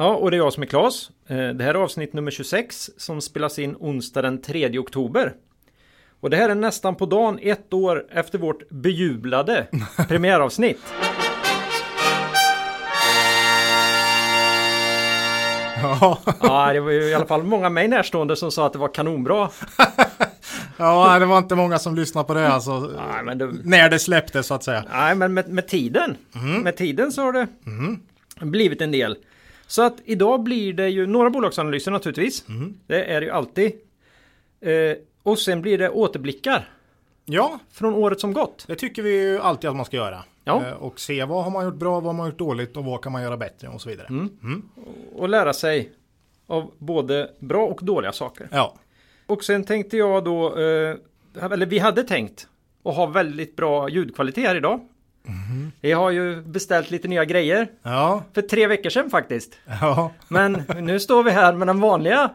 Ja, och det är jag som är Klas. Eh, det här är avsnitt nummer 26 som spelas in onsdag den 3 oktober. Och det här är nästan på dagen ett år efter vårt bejublade premiäravsnitt. Ja, Ja, det var ju i alla fall många mig närstående som sa att det var kanonbra. ja det var inte många som lyssnade på det alltså. Nej, men, det, När det släpptes så att säga. nej, men med, med tiden. Med tiden så har det blivit en del. Så att idag blir det ju några bolagsanalyser naturligtvis. Det är det ju alltid. Eh, och sen blir det återblickar Ja, från året som gått. det tycker vi ju alltid att man ska göra. Ja. Eh, Och se vad har man gjort bra, vad har man gjort dåligt och vad kan man göra bättre och så vidare. och lära sig av både bra och dåliga saker. Ja, Och sen tänkte jag då, eh, eller vi hade tänkt att ha väldigt bra ljudkvalitet här idag. Vi har ju beställt lite nya grejer ja, för tre veckor sedan faktiskt. ja. Men nu står vi här med den vanliga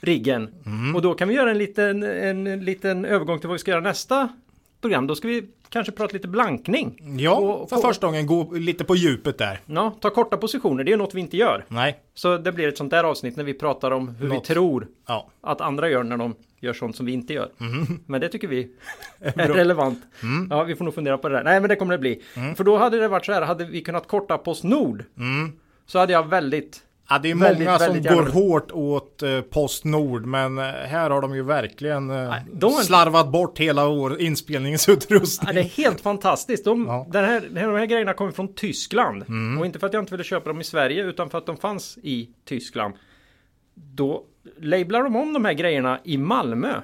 riggen och då kan vi göra en liten, en liten övergång till vad vi ska göra nästa program. Då ska vi kanske prata lite blankning. Ja, Och- för första gången gå lite på djupet där. Ja, ta korta positioner, det är något vi inte gör. Nej, Så det blir ett sånt där avsnitt när vi pratar om hur Något. vi tror ja. att andra gör när de gör sånt som vi inte gör. Men det tycker vi är relevant. Ja, vi får nog fundera på det där. Nej, men det kommer det bli. För då hade det varit så här, hade vi kunnat korta Postnord så hade jag väldigt Ja, det är Väldigt, många som går gärna. hårt åt eh, Postnord, men eh, här har de ju verkligen eh, de är- slarvat bort hela vår inspelningsutrustning. Ja, det är helt fantastiskt. De, Ja. den här, de här grejerna kommer från Tyskland. Och inte för att jag inte ville köpa dem i Sverige utan för att de fanns i Tyskland. Då lablar de om de här grejerna i Malmö.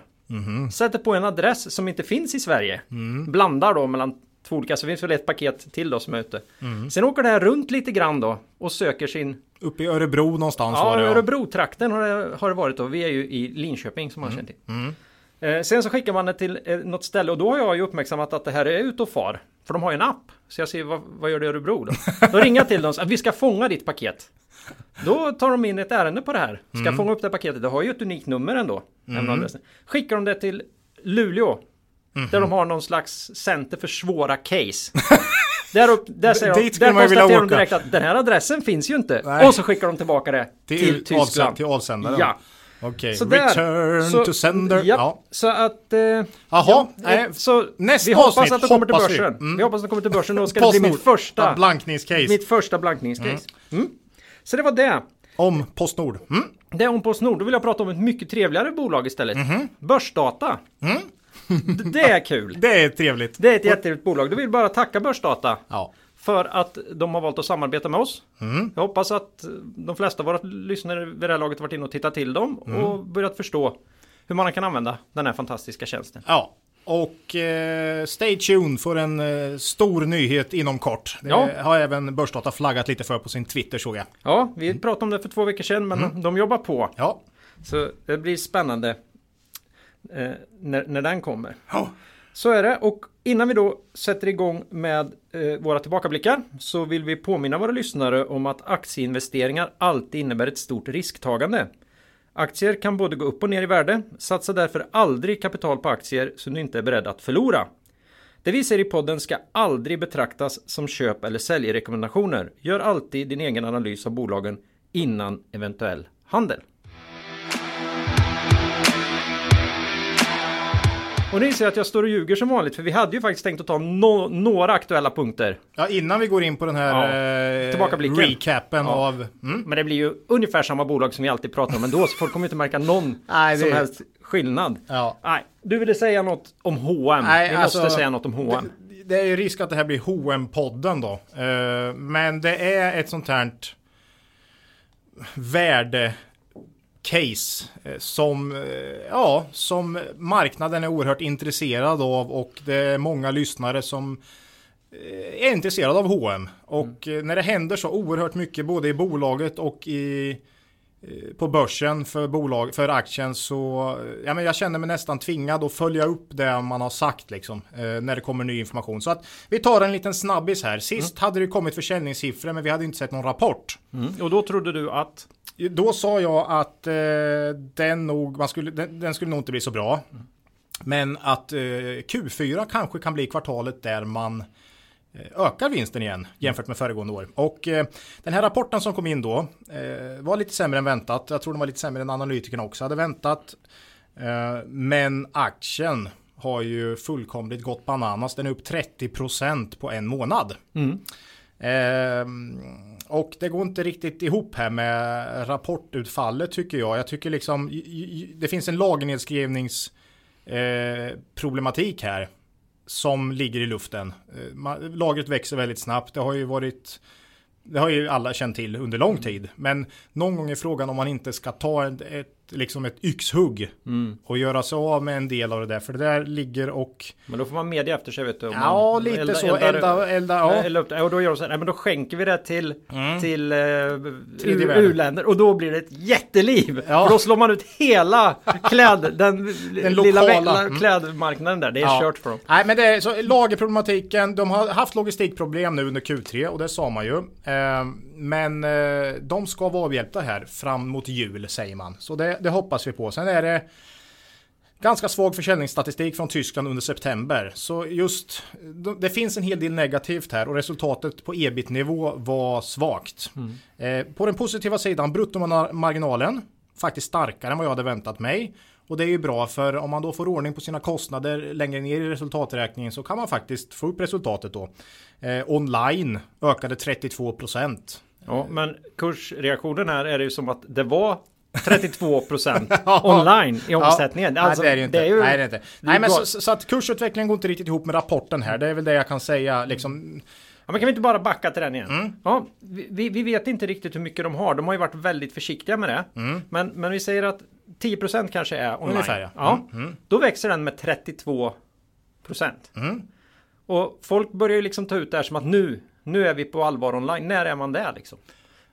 Sätter på en adress som inte finns i Sverige. Blandar då mellan två olika, så finns väl ett paket till då som är ute. Sen åker det här runt lite grann då och söker sin Uppe i Örebro någonstans Ja, var det. Örebro-trakten har det, har det varit då. Vi är ju i Linköping som man känner till. Eh, sen så skickar man det till eh, något ställe och då har jag ju uppmärksammat att det här är ute och far. För de har ju en app. Så jag ser vad, vad gör det i Örebro då? Då ringer jag till dem och säger vi ska fånga ditt paket. Då tar de in ett ärende på det här. Ska fånga upp det paketet. Det har ju ett unikt nummer ändå. adressen. Skickar de det till Luleå. Där de har någon slags center för svåra case. Där, upp, där, säger de, där konstaterar de direkt att den här adressen finns ju inte. Nej. Och så skickar de tillbaka det till, till, Tyskland. till avsändaren. Ja, Okej, där. return Så- to sender. Ja, Ja. så att... Eh, Jaha, ja, nej, eh, så nästa vi hoppas avsnitt att det kommer till hoppas vi. börsen. Mm. Vi hoppas att det kommer till börsen. Då ska det bli mitt första, blankningscase. mitt första blankningscase. Mm. Så det var det. Om Postnord. Mm. Det är om Postnord. Då vill jag prata om ett mycket trevligare bolag istället. Mhm. Börsdata. Det är kul. Det är trevligt. Det är ett jätteroligt bolag. Då vill bara tacka Börsdata. Ja. För att de har valt att samarbeta med oss. Mm. Jag hoppas att de flesta av våra lyssnare vid det här laget varit inne och tittat till dem. Mm. Och börjat förstå hur man kan använda den här fantastiska tjänsten. ja. Och eh, stay tuned för en eh, stor nyhet inom kort. Det Ja. har även Börsdata flaggat lite för på sin Twitter såg jag. Ja, vi pratade om det för två veckor sedan men Mm. de jobbar på. Ja. Så det blir spännande eh, när, när den kommer. Ja. Så är det. Och innan vi då sätter igång med eh, våra tillbakablickar så vill vi påminna våra lyssnare om att aktieinvesteringar alltid innebär ett stort risktagande. Aktier kan både gå upp och ner i värde. Satsa därför aldrig kapital på aktier som du inte är beredd att förlora. Det vi säger i podden ska aldrig betraktas som köp eller säljrekommendationer. Gör alltid din egen analys av bolagen innan eventuell handel. Och ni ser att jag står och ljuger som vanligt för vi hade ju faktiskt tänkt att ta no- några aktuella punkter. ja, innan vi går in på den här eh, Tillbakablicken. recapen Ja. av... Mm. Men det blir ju ungefär samma bolag som vi alltid pratar om ändå så folk kommer inte märka någon Nej, som helst skillnad. Ja. Nej, du ville säga något om H&M. Nej, vi alltså, måste säga något om H&M. Det, det är ju risk att det här blir hm podden då. Eh, men det är ett sånt här värde case eh, som, eh, ja, som marknaden är oerhört intresserad av och det är många lyssnare som eh, är intresserade av H&M Och eh, när det händer så oerhört mycket både i bolaget och i på börsen för bolag, för aktien så ja, men jag känner mig nästan tvingad att följa upp det man har sagt liksom, när det kommer ny information. Så att vi tar en liten snabbis här. Sist mm. hade det kommit försäljningssiffror men vi hade inte sett någon rapport. Mm. Och då trodde du att? Då sa jag att eh, den, nog, man skulle, den, den, skulle nog inte bli så bra. Men att eh, Q4 kanske kan bli kvartalet där man eh, ökar vinsten igen jämfört med föregående år. Och eh, den här rapporten som kom in då eh, var lite sämre än väntat. Jag tror den var lite sämre än analytikerna också hade väntat. Eh, men aktien har ju fullkomligt gått bananas. Den är upp 30% på en månad. Mm. Och det går inte riktigt ihop här med rapportutfallet tycker jag. Jag tycker liksom det finns en lagernedskrivnings Eh, problematik här som ligger i luften. Eh, lagret växer väldigt snabbt. Det har ju varit det har ju alla känt till under lång tid. Men någon gång är frågan om man inte ska ta ett, ett liksom ett yxhugg mm. och göra sig av med en del av det där. För det där ligger och... Men då får man media efter sig vet du. ja, lite elda, så. Elda, elda, ja. elda upp Och då gör de så här, nej men då skänker vi det till, mm. till uh, u-länder. Och då blir det ett jätteliv. Ja. För då slår man ut hela kläd, den, den lilla lokala. Mm. klädmarknaden där. Det är ja. kört för dem. Nej men det är så lagerproblematiken. De har haft logistikproblem nu under Q3 och det sa man ju. Uh, men uh, de ska vara avhjälpta här fram mot jul säger man. Så det, det hoppas vi på. Sen är det ganska svag försäljningsstatistik från Tyskland under september. Så just det finns en hel del negativt här och resultatet på ebit-nivå var svagt. Mm. Eh, på den positiva sidan, bruttomarginalen faktiskt starkare än vad jag hade väntat mig. Och det är ju bra för om man då får ordning på sina kostnader längre ner i resultaträkningen så kan man faktiskt få upp resultatet då. Eh, online ökade 32 procent. Ja, men kursreaktionen här är det ju som att det var 32 procent online i omsättningen. Ja, alltså, nej, det är det. Det är ju, nej, det är inte. Nej, men så, så, att kursutvecklingen går inte riktigt ihop med rapporten här. Det är väl det jag kan säga. Liksom. Ja, men kan vi inte bara backa till den igen? Mm. Ja, vi, vi vet inte riktigt hur mycket de har. De har ju varit väldigt försiktiga med det. Mm. Men, men vi säger att 10 procent kanske är online. Ungefär, ja. ja. Mm. mm. Då växer den med 32 procent. Mm. Och folk börjar ju liksom ta ut det här som att nu, nu är vi på allvar online. När är man där liksom?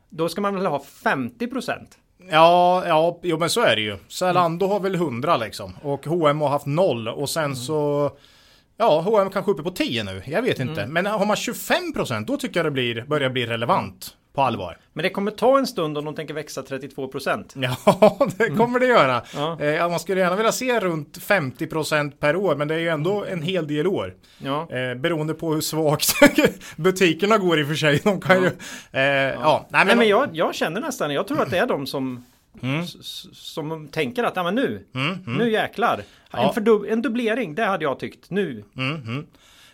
Då ska man väl ha 50 procent. Ja, ja, jo men så är det ju. Zalando mm. har väl 100 liksom. Och H&M har haft noll. Och sen mm. så... Ja, H&M kanske uppe på 10 nu. Jag vet inte. Mm. Men har man 25% då tycker jag det blir, börjar bli relevant. På allvar. Men det kommer ta en stund om de tänker växa 32%. Ja, det kommer det göra. Ja. Eh, man skulle gärna vilja se runt 50% per år, men det är ju ändå en hel del år. Ja. Eh, beroende på hur svagt butikerna går i och för sig. De kan ja. ju... Eh, ja. Nej, men, Nej, men jag, jag, känner nästan, jag tror att det är de som Mm. Som tänker att, ja men nu, mm, mm. nu jäklar. Ja. En, en dubblering, det hade jag tyckt nu.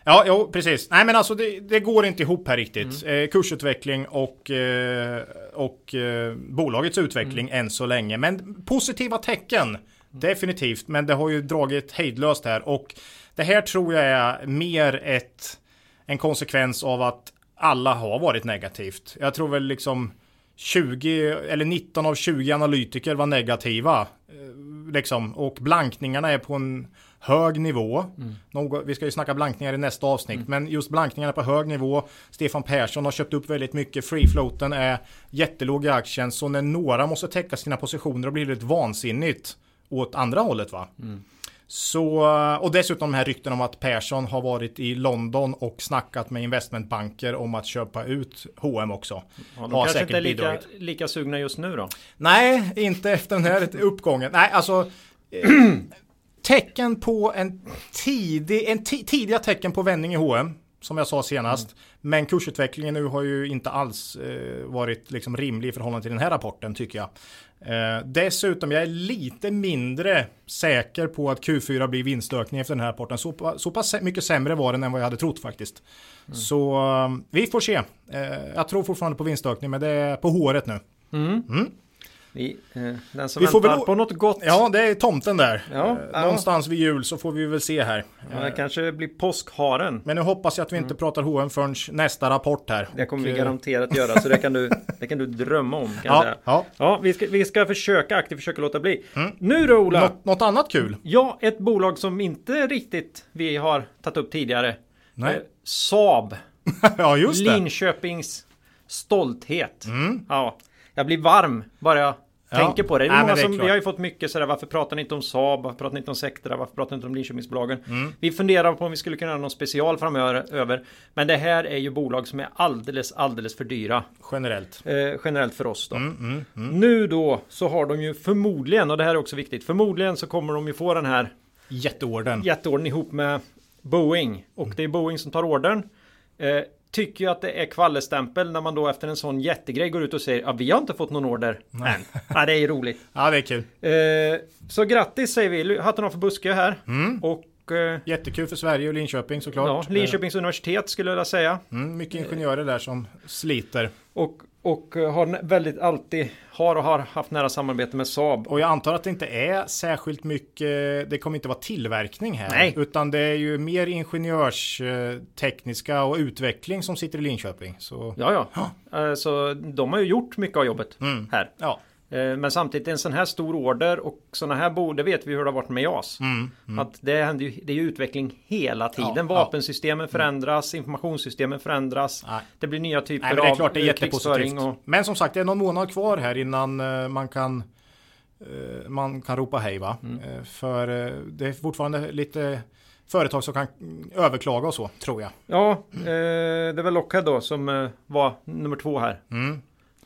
Ja, jo, precis. Nej, men alltså det, det går inte ihop här riktigt. Mm. Eh, kursutveckling och, eh, och eh, bolagets utveckling mm. än så länge. Men positiva tecken, mm. definitivt. Men det har ju dragit hejdlöst här. Och det här tror jag är mer ett, en konsekvens av att alla har varit negativt. Jag tror väl liksom 20 eller 19 av 20 analytiker var negativa. Eh, liksom, och blankningarna är på en hög nivå. Mm. Något, vi ska ju snacka blankningar i nästa avsnitt, mm. men just blankningarna på hög nivå. Stefan Persson har köpt upp väldigt mycket. Free floaten är jättelåg i aktien, så när några måste täcka sina positioner och blir det vansinnigt åt andra hållet va. Mm. Så, och dessutom de här rykten om att Persson har varit i London och snackat med investmentbanker om att köpa ut H&M också. Ja, de har kanske inte är lika, lika sugna just nu då? Nej, inte efter den här uppgången. Nej, alltså tecken på en tidig, en tidiga tecken på vändning i H&M som jag sa senast. Mm. Men kursutvecklingen nu har ju inte alls eh, varit liksom rimlig i förhållande till den här rapporten tycker jag. Eh, dessutom, jag är lite mindre säker på att Q4 blir vinstökning efter den här rapporten. Så, så pass mycket sämre var den än vad jag hade trott faktiskt. Mm. Så eh, vi får se. Eh, jag tror fortfarande på vinstökning, men det är på håret nu. Mm. Vi, eh, den som vi väntar väl, på något gott. Ja, det är tomten där. Ja, eh, Någonstans vid jul så får vi väl se här. Ja, det kanske blir påskharen. Men nu hoppas jag att vi inte mm. pratar H&M förrän nästa rapport här. Det kommer vi garanterat göra, så det kan du, det kan du drömma om. Kan ja, ja. ja vi, ska, vi ska försöka aktivt försöka låta bli. Mm. Nu då Ola! Nå något annat kul? Ja, ett bolag som inte riktigt vi har tagit upp tidigare. Nej. Eh, Saab. ja, just det. Linköpings stolthet. Mm. Ja, jag blir varm bara jag tänker på det. Nej, många som, vi har ju fått mycket sådär, varför pratar ni inte om Saab? Varför pratar ni inte om Sectra? Varför pratar ni inte om Linköpingsbolagen? Mm. Vi funderar på om vi skulle kunna göra någon special framöver. Men det här är ju bolag som är alldeles, alldeles för dyra. Generellt. Eh, generellt för oss då. Mm, Nu då så har de ju förmodligen, och det här är också viktigt, förmodligen så kommer de ju få den här Jätteorden. jätteorden ihop med Boeing. Och det är Boeing som tar ordern. Eh, tycker ju att det är kvallestämpel när man då efter en sån jättegrej går ut och säger att vi har inte fått någon order än. Ja, det är ju roligt. Ja, det är kul. Eh, så grattis säger vi, hatten av för buske här. Och eh, Jättekul för Sverige och Linköping ja, såklart. Linköpings universitet skulle jag vilja säga. Mm, mycket ingenjörer där som sliter. Och, och eh, har väldigt alltid har och har haft nära samarbete med Saab. Och jag antar att det inte är särskilt mycket, det kommer inte vara tillverkning här. Nej. Utan det är ju mer ingenjörstekniska och utveckling som sitter i Linköping. Så Ja, ja. Eh, Så de har ju gjort mycket av jobbet Mm. här. ja, Men samtidigt en sån här stor order och såna här bord, det vet vi hur det har varit med JAS. Att det, händer ju, det är ju utveckling hela tiden. Mm. Ja, ja. Vapensystemen förändras, informationssystemen förändras. Nej. Det blir nya typer Nej, men det är av klart det är eh, jättepositivt. Och, Men som sagt, det är någon månad kvar här innan eh, man kan eh, man kan ropa hej va? Mm. Eh, För eh, det är fortfarande lite företag som kan mm, överklaga och så, tror jag. ja, eh, det är väl Lockheed då som eh, var nummer två här.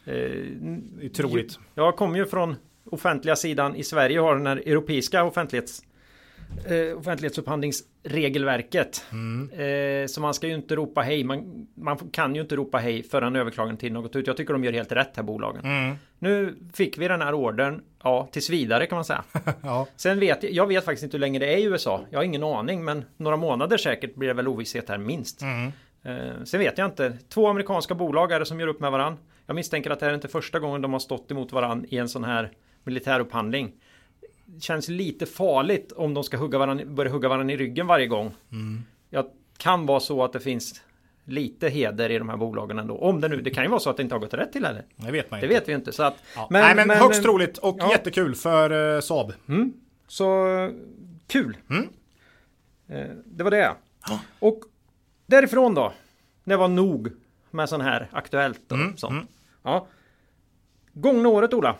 Eh, troligt. Jag kommer ju från offentliga sidan i Sverige har den här europeiska offentlighets, eh, offentlighetsupphandlingsregelverket. Mm. Eh, så man ska ju inte ropa hej. Man, man kan ju inte ropa hej förrän överklagan till något ut. Jag tycker de gör helt rätt här bolagen. Mm. Nu fick vi den här ordern, ja, tills vidare kan man säga. Ja. Sen vet jag, vet faktiskt inte hur länge det är i USA. Jag har ingen aning, men några månader säkert blir det väl ovisshet här minst. Mm. Eh, sen vet jag inte. Två amerikanska bolag är det som gör upp med varann. Jag misstänker att det här är inte första gången de har stått emot varann i en sån här militärupphandling. Det känns lite farligt om de ska hugga varann, börja hugga varann i ryggen varje gång. Mm. Jag kan vara så att det finns lite heder i de här bolagen ändå. Om det nu, det kan ju vara så att det inte har gått rätt till heller. Det vet man Det inte. vet vi inte. Så att, Ja. Nej men, högst troligt och ja. jättekul för uh, Saab. Mm. Så kul. Mm. Eh, det var det. Ja. Och därifrån då. Det var nog med sån här aktuellt och Mm, sånt. Mm. Ja. Gångna året Ola.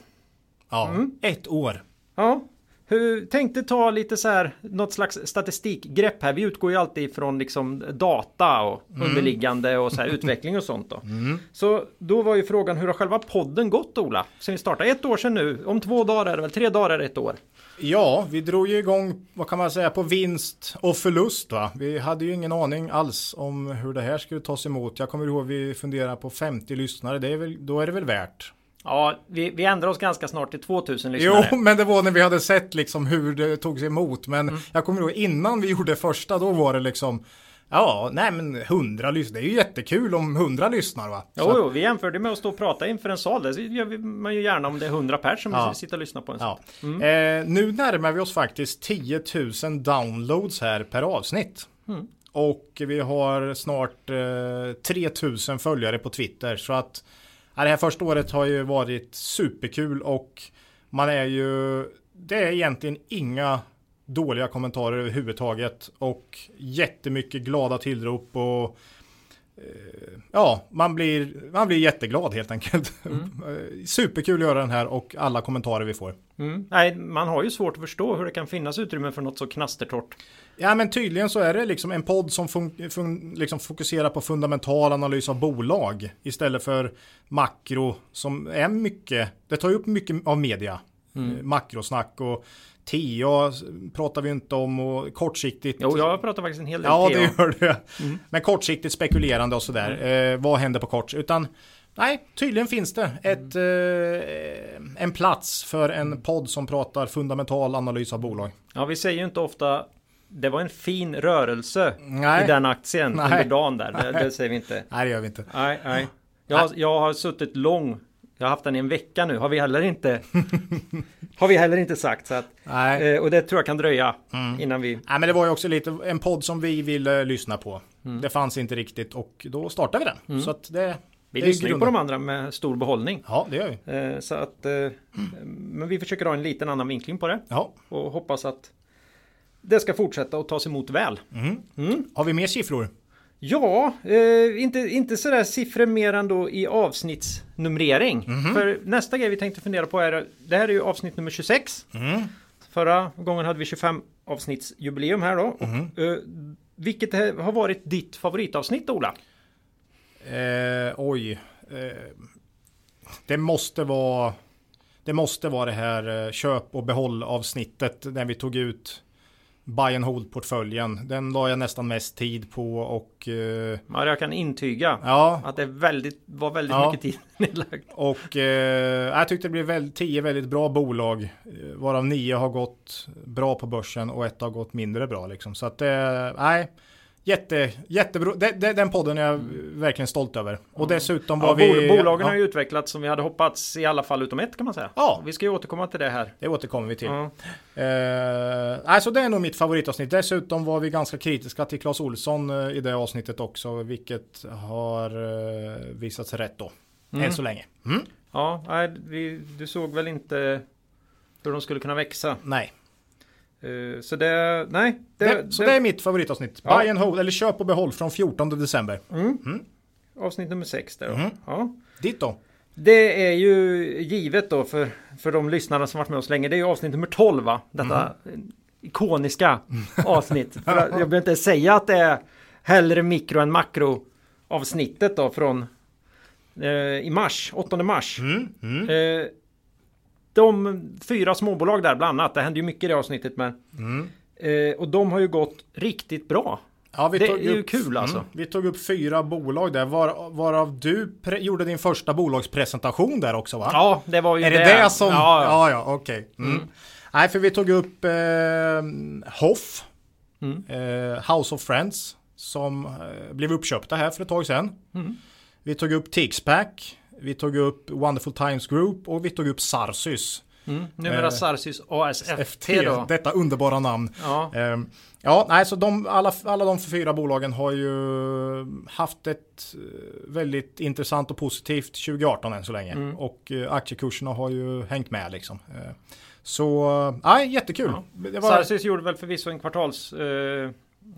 Ja, Mm. ett år. Ja. Hur, tänkte ta lite så här något slags statistikgrepp här. Vi utgår ju alltid från liksom data och underliggande och så här utveckling och sånt då. Mm. Så då var ju frågan hur har själva podden gått Ola? Sen vi startade ett år sedan nu. Om två dagar är det väl tre dagar är det ett år. Ja, vi drog ju igång, vad kan man säga, på vinst och förlust va. Vi hade ju ingen aning alls om hur det här skulle tas emot. Jag kommer ihåg vi funderade på 50 lyssnare, det är väl, då är det väl värt. Ja, vi, vi ändrar oss ganska snart till 2000 lyssnare. Jo, men det var när vi hade sett liksom hur det togs emot. Men Mm. jag kommer ihåg innan vi gjorde första, då var det liksom Ja, nej men 100 lyssnare, det är ju jättekul om 100 lyssnar va. Jo, jo, vi jämförde med att stå och prata inför en sal. Det gör man ju gärna om det är 100 pers som Ja. sitter och lyssnar på en Ja. sån. Eh, nu närmar vi oss faktiskt 10 000 downloads här per avsnitt. Mm. Och vi har snart eh, 3 000 följare på Twitter. Så att ja, det här första året har ju varit superkul och man är ju det är egentligen inga dåliga kommentarer överhuvudtaget och jättemycket glada tillrop och eh, Ja, man blir, man blir jätteglad helt enkelt. Eh, Superkul att göra den här och alla kommentarer vi får. Mm. Nej, man har ju svårt att förstå hur det kan finnas utrymme för något så knastertorrt. Ja men tydligen så är det liksom en podd som fun- fun- liksom fokuserar på fundamental analys av bolag istället för makro som är mycket, det tar ju upp mycket av media. Mm. Eh, Makrosnack och TA pratar vi inte om och kortsiktigt. Jo, jag pratar faktiskt en hel del Ja TA. det gör det. Mm. Men kortsiktigt spekulerande och sådär. Eh, vad händer på kort? Utan nej, tydligen finns det ett, eh, en plats för en podd som pratar fundamental analys av bolag. Ja, vi säger ju inte ofta det var en fin rörelse Nej. i den aktien Nej. under dagen där. Det, det säger vi inte. Nej det gör vi inte. Nej, nej. Jag, jag har suttit lång. Jag har haft den i en vecka nu. Har vi heller inte. har vi heller inte sagt. Så att, Nej. eh, och det tror jag kan dröja Mm. innan vi. Nej men det var ju också lite en podd som vi ville lyssna på. Mm. Det fanns inte riktigt och då startade vi den. Så att det, Vi det lyssnar ju på de andra med stor behållning. Ja det gör vi. Eh, så att. Eh, Men vi försöker ha en liten annan vinkling på det. Ja. Och hoppas att det ska fortsätta och tas emot väl. Mm. Mm. Har vi mer siffror? Ja, eh, inte, inte sådär siffror mer än då i avsnittsnumrering. Mhm. För nästa grej vi tänkte fundera på är, det här är ju avsnitt nummer 26. Mm. Förra gången hade vi 25 avsnittsjubileum här då. Och, Mhm. eh, vilket har varit ditt favoritavsnitt Ola? Eh, oj. Eh, det måste vara Det måste vara det här eh, köp och behåll avsnittet när vi tog ut Buy and hold portföljen. Den la jag nästan mest tid på och eh, Ja, jag kan intyga ja, att det väldigt, var väldigt Ja. mycket tid nedlagd. och eh, jag tyckte det blev väl, tio väldigt bra bolag eh, varav nio har gått bra på börsen och ett har gått mindre bra liksom. Så att eh, nej, jätte, jättebra. Det, den podden är jag verkligen stolt över. Och dessutom var Ja, vi... bol- bolagen ja, har ju utvecklats som vi hade hoppats i alla fall utom ett kan man säga. Ja. Vi ska ju återkomma till det här. Det återkommer vi till. Ja. Eh, alltså det är nog mitt favoritavsnitt. Dessutom var vi ganska kritiska till Clas Olsson eh, i det avsnittet också. Vilket har eh, visat sig rätt då. Än så länge. Mm? Ja, nej, vi, du såg väl inte hur de skulle kunna växa. Nej. Eh, så det, nej. Det, så det är mitt favoritavsnitt. Ja. Buy and hold, eller köp och behåll från 14 december. avsnitt nummer sex där då. Mhm. Ja. Ditt då? Det är ju givet då för, för de lyssnare som varit med oss länge. Det är ju avsnitt nummer 12 va? Detta ikoniska avsnitt. Jag behöver inte säga att det är hellre mikro än makro avsnittet då från eh, i mars, 8 mars. Mm, mm, Eh, de fyra småbolag där bland annat. Det hände ju mycket i det avsnittet men mm. eh, och de har ju gått riktigt bra. Ja, vi Det tog är ju upp, kul, alltså. vi tog upp fyra bolag där, var, varav du pre- gjorde din första bolagspresentation där också va? Ja, det var ju Är det det, som... Ja, ja. ja, ja okej. Mm. Nej, för vi tog upp eh, Hoff, Mm. eh, House of Friends, som eh, blev uppköpta här för ett tag sedan. Mm. Vi tog upp Tixpack, vi tog upp Wonderful Times Group och vi tog upp Sarsys. Mm. Numera Eh, Sarsys ASFT FT, då. detta underbara namn. Ja. Ehm, Ja, nej, så de, alla, alla de fyra bolagen har ju haft ett eh, väldigt intressant och positivt 2018 än så länge. Mm. Och eh, aktiekurserna har ju hängt med liksom. Eh, Så, nej, jättekul. Ja. Var, Sarsys gjorde väl förvisso en kvartals eh,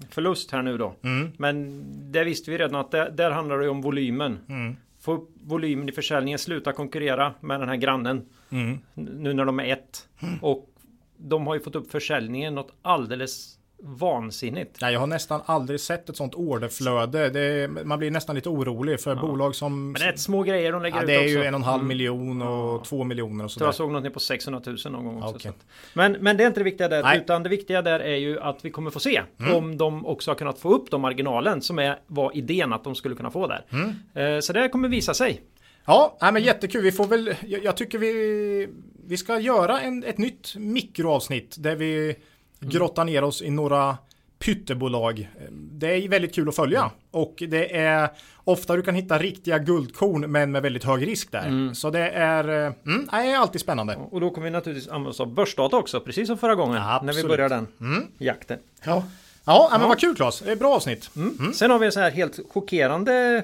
förlust här nu då. mm, Men det visste vi redan att det, där handlar det ju om volymen. mm, Få upp volymen i försäljningen, sluta konkurrera med den här grannen. mm. Nu när de är ett. Och de har ju fått upp försäljningen något alldeles vansinnigt. Nej, jag har nästan aldrig sett ett sånt orderflöde. Det är, man blir nästan lite orolig för bolag som... Men det är ett små grejer de lägger ja, ut det är också. ju en och en halv Mm. miljon och Ja. två miljoner och tror jag sådär. såg något på 600 000 någon gång också. Att- Men, men det är inte det viktiga där. Nej. Utan det viktiga där är ju att vi kommer få se Mm. om de också har kunnat få upp de marginalen som är, var idén att de skulle kunna få där. Mm. Eh, så det kommer visa sig. Ja, nej, men jättekul. Vi får väl, jag, jag tycker vi, vi ska göra en, ett nytt mikroavsnitt där vi grottar ner oss i några pyttebolag. Det är väldigt kul att följa och det är ofta du kan hitta riktiga guldkorn men med väldigt hög risk där. Så det är, eh, mm, det är alltid spännande. Och då kommer vi naturligtvis använda oss av börsdata också, precis som förra gången. Ja, när vi börjar den Mm. jakten. Ja, ja, nej, men Ja. vad kul Claes. Bra avsnitt. Mm. Sen har vi en så här helt chockerande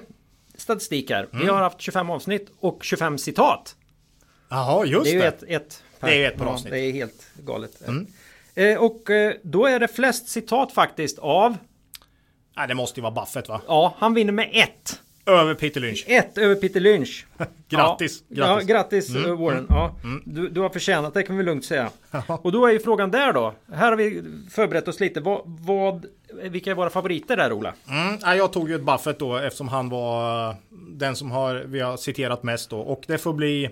statistik här. Mm. Vi har haft 25 avsnitt och 25 citat. Jaha, just Det är det. ett, ett per. Det är ju ett Ja, avsnitt. Det är helt galet. Mm. Eh, och eh, då är det flest citat faktiskt av, Nej, det måste ju vara Buffett va? ja, han vinner med ett. Över Peter Lynch. Ett över Peter Lynch. Grattis, Ja, grattis. Ja, grattis eh, Warren. Ja, du, du har förtjänat det kan vi lugnt säga. Och då är ju frågan där då. Här har vi förberett oss lite. Vad, vad, vilka är våra favoriter där Ola? Mm, jag tog ju ett Buffett då eftersom han var eh, den som har, vi har citerat mest då. Och det får bli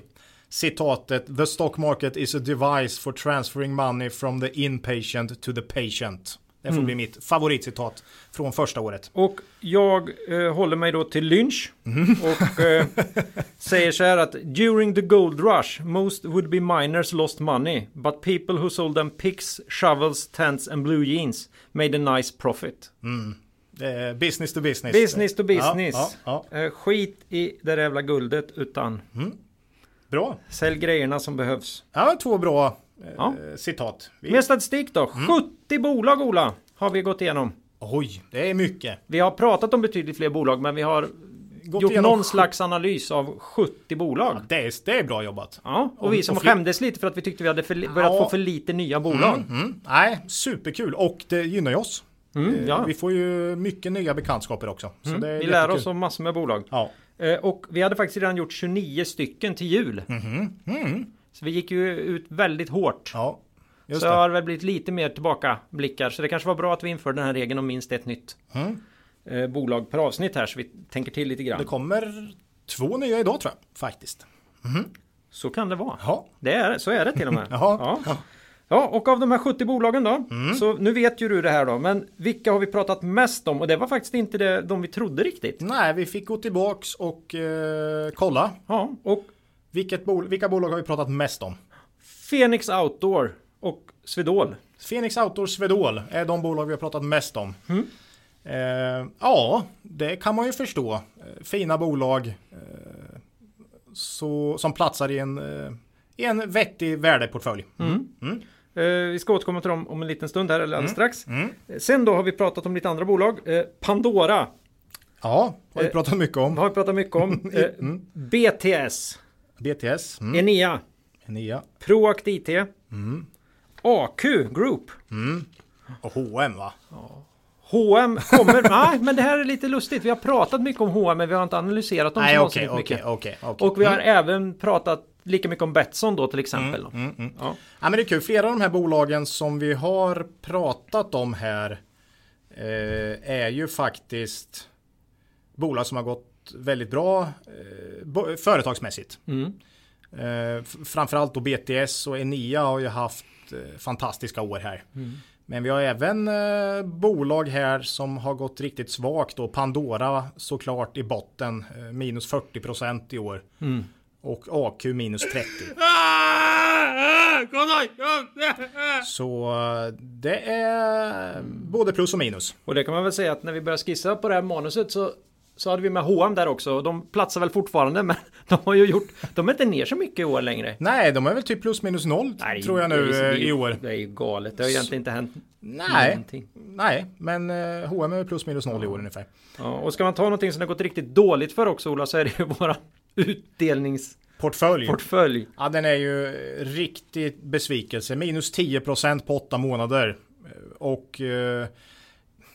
citatet The stock market is a device for transferring money from the inpatient to the patient. Det får bli mitt favoritcitat från första året. Och jag eh, håller mig då till Lynch. Mm. Och eh, säger så här att During the gold rush most would be miners lost money. But people who sold them picks, shovels, tents and blue jeans made a nice profit. Det är business to business. Business to business. Ja, ja, Eh, skit i det jävla guldet utan ja. Bra. sälj grejerna som behövs. Ja, två bra eh, Ja. citat. Vi, Mer statistik då. Mm. 70 bolag Ola har vi gått igenom. oj, det är mycket. Vi har pratat om betydligt fler bolag men vi har Gått gjort igenom någon slags analys av 70 bolag. Det är, det är bra jobbat. Ja, och Och- vi som och skämdes lite för att vi tyckte vi hade för, börjat Ja. få för lite nya bolag. Mm, mm. Nej, superkul och det gynnar ju oss. Mm, Eh, ja. Vi får ju mycket nya bekantskaper också. Så det är Mm. Vi lär oss om massor med bolag. Ja. Eh, Och vi hade faktiskt redan gjort 29 stycken till jul. Mhm. Så vi gick ju ut väldigt hårt. ja, så det. har det väl blivit lite mer tillbakablickar. Så det kanske var bra att vi införde den här regeln om minst ett nytt Mm. eh, bolag per avsnitt här. Så vi tänker till lite grann. Det kommer två nya idag tror jag faktiskt. Så kan det vara. Ja, Det är, så är det till och med. Jaha. Ja. Ja, och av de här 70 bolagen då. Mm. Så nu vet ju du det här då. Men vilka har vi pratat mest om? Och det var faktiskt inte det, de vi trodde riktigt. nej, vi fick gå tillbaks och eh, kolla. Ja, och Vilket bol- vilka bolag har vi pratat mest om? Phoenix Outdoor och Swedol. Phoenix Outdoor Swedol är de bolag vi har pratat mest om. Mm. Eh, ja, det kan man ju förstå. Eh, fina bolag eh, så, som platsar i en, eh, i en vettig värdeportfölj. Eh, vi ska återkomma till dem om en liten stund här eller alldeles strax. Mm. Eh, Sen då har vi pratat om lite andra bolag. Eh, Pandora Ja, har vi Eh, pratat mycket om. har vi pratat mycket om. Eh, BTS, BTS, mm. Enea, Enea Proact IT, Mm. AQ Group. och H&M va? H&M kommer, nej men det här är lite lustigt. Vi har pratat mycket om H&M men vi har inte analyserat dem Nej, okej, okej, okej. okej. Och vi har även pratat lika mycket om Betsson då till exempel. då. Mm, mm. Ja. Ja, men det är kul. Flera av de här bolagen som vi har pratat om här eh, är ju faktiskt bolag som har gått väldigt bra eh, bo- företagsmässigt. Mm. Eh, framförallt då BTS och Enea har ju haft eh, fantastiska år här. Men vi har även eh, bolag här som har gått riktigt svagt då. Pandora såklart i botten, eh, minus 40% i år. Mm. Och AQ minus 30. Så det är både plus och minus. Och det kan man väl säga att när vi började skissa på det här manuset så så hade vi med H&M där också. Och De platsar väl fortfarande men de har ju gjort De är inte ner så mycket i år längre. Nej, de är väl typ plus minus noll Nej, tror jag nu det är ju- i år. Det är ju galet. Det har egentligen inte hänt Nej, någonting. nej, men H&M är plus minus noll i år ungefär. Ja, och ska man ta någonting som det har gått riktigt dåligt för också Ola så är det ju våra utdelningsportfölj. Portfölj. Ja, den är ju riktigt besvikelse. Minus 10% på åtta månader. Och eh,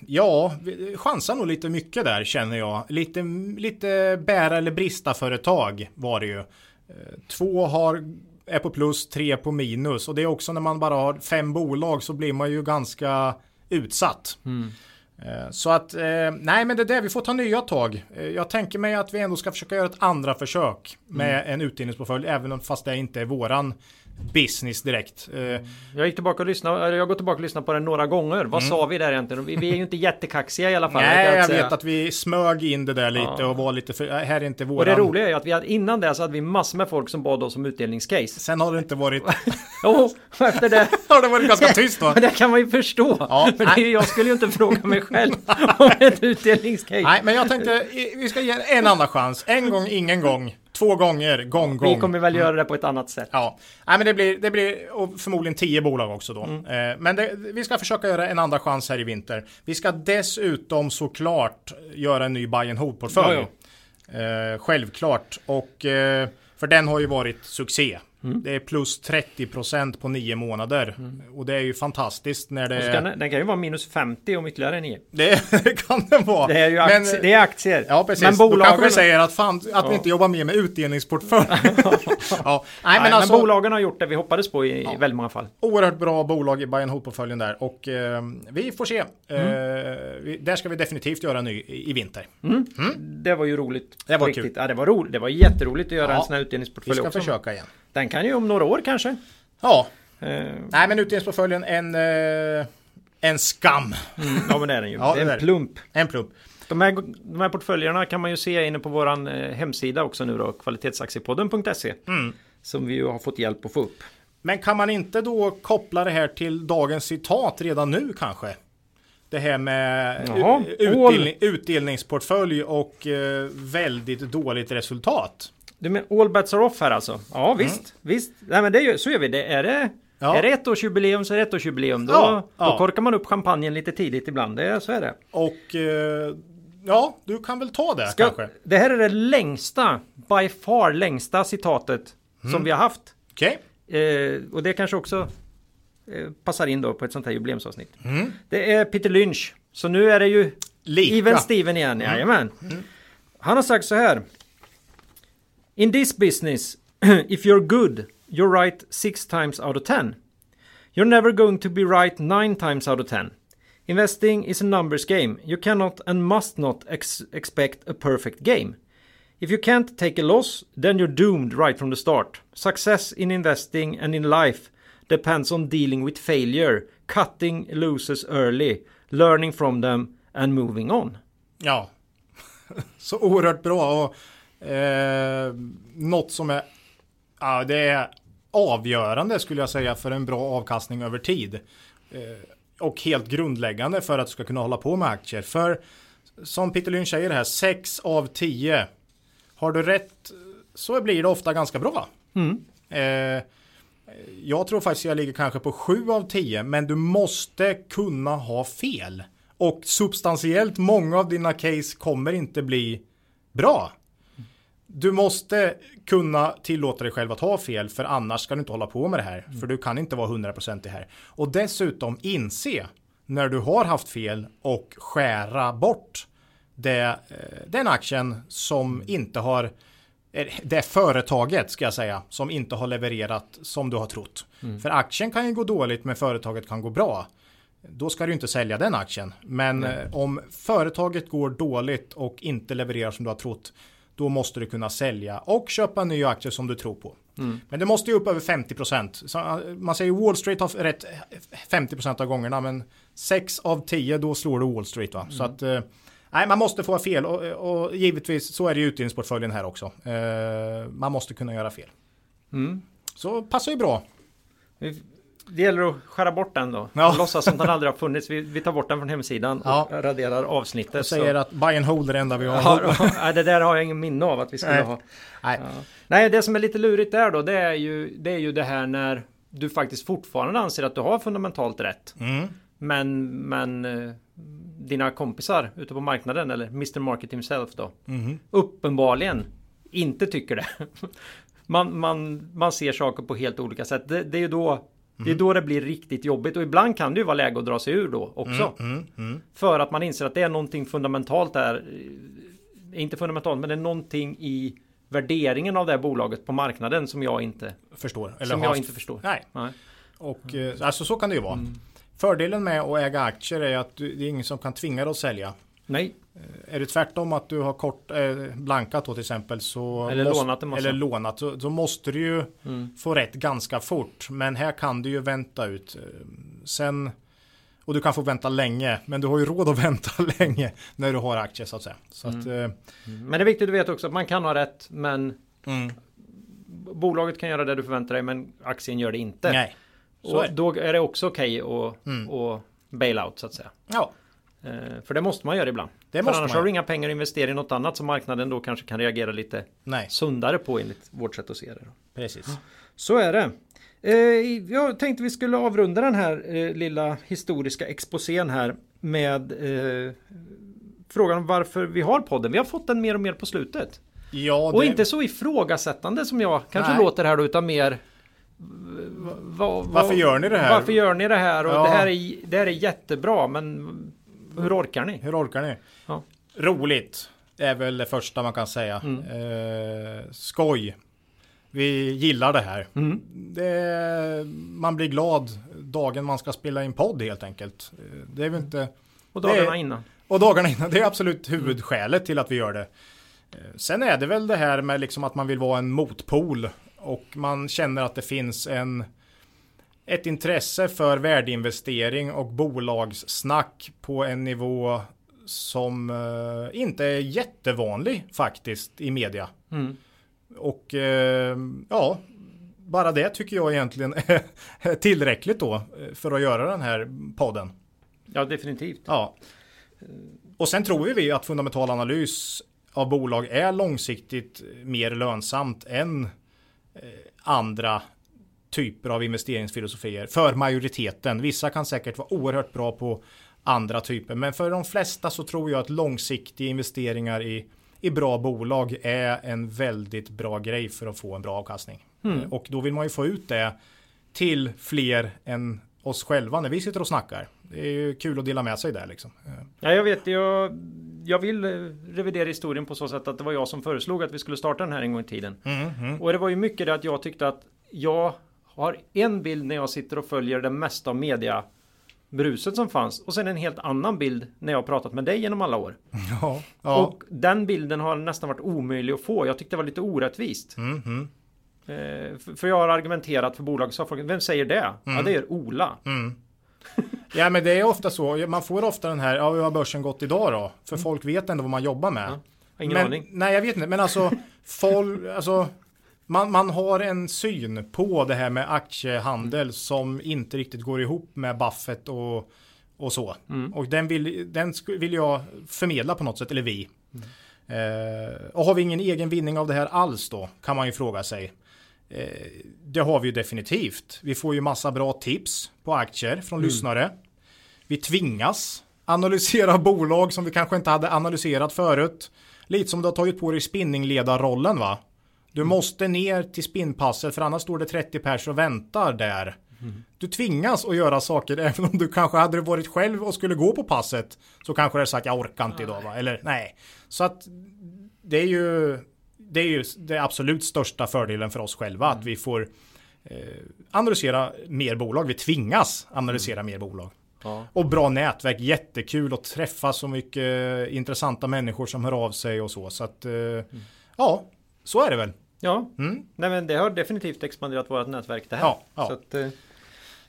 ja, chansar nog lite mycket där känner jag. Lite, lite bära eller brista företag var det ju. Eh, Två har, är på plus, tre på minus. Och det är också när man bara har fem bolag så blir man ju ganska utsatt. Eh, Så att, eh, nej men det är det, vi får ta nya tag. Eh, Jag tänker mig att vi ändå ska försöka göra ett andra försök med en utdelningsportfölj, även om fast det inte är våran business direkt. Eh, Jag gick tillbaka och lyssnade, jag gått tillbaka och lyssnat på den några gånger. Vad sa vi där egentligen? Vi, vi är ju inte jättekaxiga i alla fall. Mm. nej, jag vet att vi smög in det där lite Ja. och var lite för, äh, här är inte våran. Och det roliga är ju att vi hade, innan det så hade vi massor med folk som bad oss om utdelningscase. Sen har det inte varit, Jo, efter det har det varit ganska tyst? Men det kan man ju förstå. Ja, För det jag skulle ju inte fråga mig själv om ett utdelningscase. Nej, men jag tänkte vi ska ge en andra chans. En gång, ingen gång. Två gånger, gång, gång. Vi kommer väl göra det på ett annat sätt. Ja, Nej, men det blir, det blir och förmodligen tio bolag också då. Mm. Eh, men det, vi ska försöka göra en andra chans här i vinter. Vi ska dessutom såklart göra en ny buy and hold-portfölj. Eh, självklart. Och, eh, för den har ju varit succé. Mm. Det är plus 30% på nio månader. Och det är ju fantastiskt när det... Så kan, den- den kan ju vara minus 50 om ytterligare nio. Det, det kan den vara. Det är ju Men- aktier. det är aktier. Ja precis, Men då kanske bolagen, vi säger att, fan, att vi Ja. inte jobbar mer med utdelningsportfölj. ja. Nej, Nej, men alltså, men bolagen har gjort det vi hoppades på i, i väldigt många fall. Oerhört bra bolag i buy and hold-portföljen där och eh, vi får se. Mm. Eh, vi, där ska vi definitivt göra en ny i, i vinter. Det var ju roligt. Det var på kul. riktigt. Ja, det var roligt. Det var jätteroligt att göra Ja, en sån här Vi utdelningsportfölj ska också. försöka igen. Den kan ju om några år kanske. Ja, Eh, nej men utdelningsportföljen en, eh, en skam. mm, ja men det är den ju. Ja, det är en det. plump. En plump. De här, de här portföljerna kan man ju se inne på våran eh, hemsida också nu då. Kvalitetsaktiepodden.se. Mm. Som vi ju har fått hjälp att få upp. Men kan man inte då koppla det här till dagens citat redan nu kanske? Det här med Jaha, u- utdelning, utdelningsportfölj och eh, väldigt dåligt resultat. Du men all bets are off här alltså? Ja visst, visst. Nej men det är ju, så gör vi det. Är det, Ja. är det ettårsjubileum så är det ettårsjubileum. Då, Ja, ja. då korkar man upp champagnen lite tidigt ibland. Det, så är det. Och eh, ja, du kan väl ta det Ska, kanske. det här är det längsta, by far längsta citatet Mm. som vi har haft. Okej. Eh, och det kanske också eh, passar in då på ett sånt här jubileumsavsnitt. Mm. Det är Peter Lynch Så nu är det ju Lika. Even Steven igen, jajamän. Han har sagt så här. In this business, if you're good, you're right six times out of ten. You're never going to be right nine times out of ten. Investing is a numbers game. You cannot and must not ex- expect a perfect game. If you can't take a loss, then you're doomed right from the start. Success in investing and in life depends on dealing with failure, cutting losses early, learning from them and moving on. Ja. Så oerhört bra och eh, något som är, ja, det är avgörande skulle jag säga för en bra avkastning över tid. Eh, och helt grundläggande för att du ska kunna hålla på med aktier. För som Peter Lynch säger här, 6 av 10. Har du rätt så blir det ofta ganska bra. Eh, jag tror faktiskt jag ligger kanske på 7 av 10, men du måste kunna ha fel. Och substantiellt många av dina case kommer inte bli bra. Du måste kunna tillåta dig själv att ha fel, för annars ska du inte hålla på med det här. För du kan inte vara 100% i här. Och dessutom inse när du har haft fel och skära bort det, eh, den aktien som inte har eh, det företaget ska jag säga som inte har levererat som du har trott. För aktien kan ju gå dåligt men företaget kan gå bra. Då ska du inte sälja den aktien. Men eh, om företaget går dåligt och inte levererar som du har trott. Då måste du kunna sälja och köpa nya aktier som du tror på. Men det måste ju upp över 50%. Så, eh, man säger Wall Street har rätt 50% av gångerna. Men 6 av 10 då slår du Wall Street. Va? Så att eh, Nej, man måste få fel och, och givetvis så är det i utdelningsportföljen här också. Eh, man måste kunna göra fel. Mm. Så passar ju bra. Det gäller att skära bort den då. Ja. Låtsas som den aldrig har funnits. Vi, vi tar bort den från hemsidan och Ja. raderar avsnittet. Jag säger att buy and hold är det enda vi har. Ja, det där har jag ingen minne av att vi skulle Nej. ha. Nej. Ja. Nej, det som är lite lurigt där då, det är, ju, det är ju det här när du faktiskt fortfarande anser att du har fundamentalt rätt. Mm. Men, men eh, dina kompisar ute på marknaden, eller Mr Market himself då, Mhm. uppenbarligen inte tycker det. Man, man, man ser saker på helt olika sätt. Det, det är ju då det är då det blir riktigt jobbigt och ibland kan det ju vara läge att dra sig ur då också. Mm, mm. För att man inser att det är någonting fundamentalt där. eh, Inte fundamentalt, men det är någonting i värderingen av det här bolaget på marknaden som jag inte, Förstår. Eller som jag inte förstår. Nej, Nej. och eh, alltså så kan det ju vara. Mm. Fördelen med att äga aktier är att det är ingen som kan tvinga dig att sälja. Nej. Är det tvärtom att du har kort eh, blankat då till exempel så Eller måste, lånat en massa. eller lånat så, så måste du ju Mm. få rätt ganska fort. Men här kan du ju vänta ut. Eh, Sen och du kan få vänta länge, men du har ju råd att vänta länge när du har aktier så att säga. Så att, eh, Men det är viktigt att veta också att man kan ha rätt, men mm, bolaget kan göra det du förväntar dig, men aktien gör det inte. nej. Så Och är det. då är det också okej att Mm. bail out så att säga. Ja, Eh, För det måste man göra ibland. det För måste annars man. har du inga pengar att investera i något annat som marknaden då kanske kan reagera lite Nej, sundare på enligt vårt sätt att se det. Precis. Så är det. Eh, jag tänkte vi skulle avrunda den här eh, lilla historiska exposén här med eh, frågan varför vi har podden. Vi har fått den mer och mer på slutet. Ja, Och det, inte så ifrågasättande som jag kanske Nej. låter här då, utan mer va- va- Varför gör ni det här? Varför gör ni det här? Och Ja. det, här är, det här är jättebra, men hur orkar ni? Hur orkar ni? Ja. Roligt är väl det första man kan säga. Mm. Eh, skoj. Vi gillar det här. Mm. Det, man blir glad dagen man ska spela in podd helt enkelt. Eh, Det är väl inte... Och dagarna är- innan. Och dagarna innan, det är absolut huvudskälet till att vi gör det. Eh, Sen är det väl det här med liksom att man vill vara en motpol och man känner att det finns en ett intresse för värdeinvestering och bolagssnack på en nivå som eh, inte är jättevanlig faktiskt i media. Mm. Och eh, ja, bara det tycker jag egentligen är tillräckligt då eh, för att göra den här podden. Ja, definitivt. Ja. Och sen tror vi att fundamental analys av bolag är långsiktigt mer lönsamt än eh, andra typer av investeringsfilosofier för majoriteten. Vissa kan säkert vara oerhört bra på andra typer, men för de flesta så tror jag att långsiktiga investeringar i, i bra bolag är en väldigt bra grej för att få en bra avkastning. Mm. Och då vill man ju få ut det till fler än oss själva när vi sitter och snackar. det är ju kul att dela med sig där liksom. Ja, jag vet, jag, jag vill eh, revidera historien på så sätt att det var jag som föreslog att vi skulle starta den här en gång i tiden. Mm, mm. Och det var ju mycket det att jag tyckte att jag har en bild när jag sitter och följer det mesta av media bruset som fanns och sen en helt annan bild när jag pratat med dig genom alla år. Ja, ja. Och den bilden har nästan varit omöjlig att få. Jag tyckte det var lite orättvist. Mm, mm, Eh, för- jag har argumenterat för bolag så har folk, vem säger det? Ja det är Ola. mm. Ja men det är ofta så, man får ofta den här, ja hur har börsen gått idag då? För folk vet ändå vad man jobbar med. Ja, Ingen men, aning. Nej jag vet inte, men alltså, folk, alltså man, man har en syn på det här med aktiehandel som inte riktigt går ihop med Buffett och, och så. Mm. Och den vill, den vill jag förmedla på något sätt, eller vi. Eh, och har vi ingen egen vinning av det här alls då? Kan man ju fråga sig. Eh, det har vi ju definitivt. Vi får ju massa bra tips på aktier från lyssnare. Vi tvingas analysera bolag som vi kanske inte hade analyserat förut. Lite som du har tagit på dig spinningledarrollen va? Du måste ner till spinnpasset för annars står det 30 pers och väntar där. Du tvingas att göra saker även om du kanske hade varit själv och skulle gå på passet. Så kanske du hade sagt jag orkar inte idag va? Eller nej. Så att det är ju det är ju det absolut största fördelen för oss själva att vi får eh, analysera mer bolag. Vi tvingas analysera mer bolag. Ja. Och bra nätverk, jättekul att träffa så mycket intressanta människor som hör av sig och så. Så att eh, ja, så är det väl. Ja, Mm. nej men det har definitivt expanderat vårt nätverk det här. Ja, ja. Så att, eh,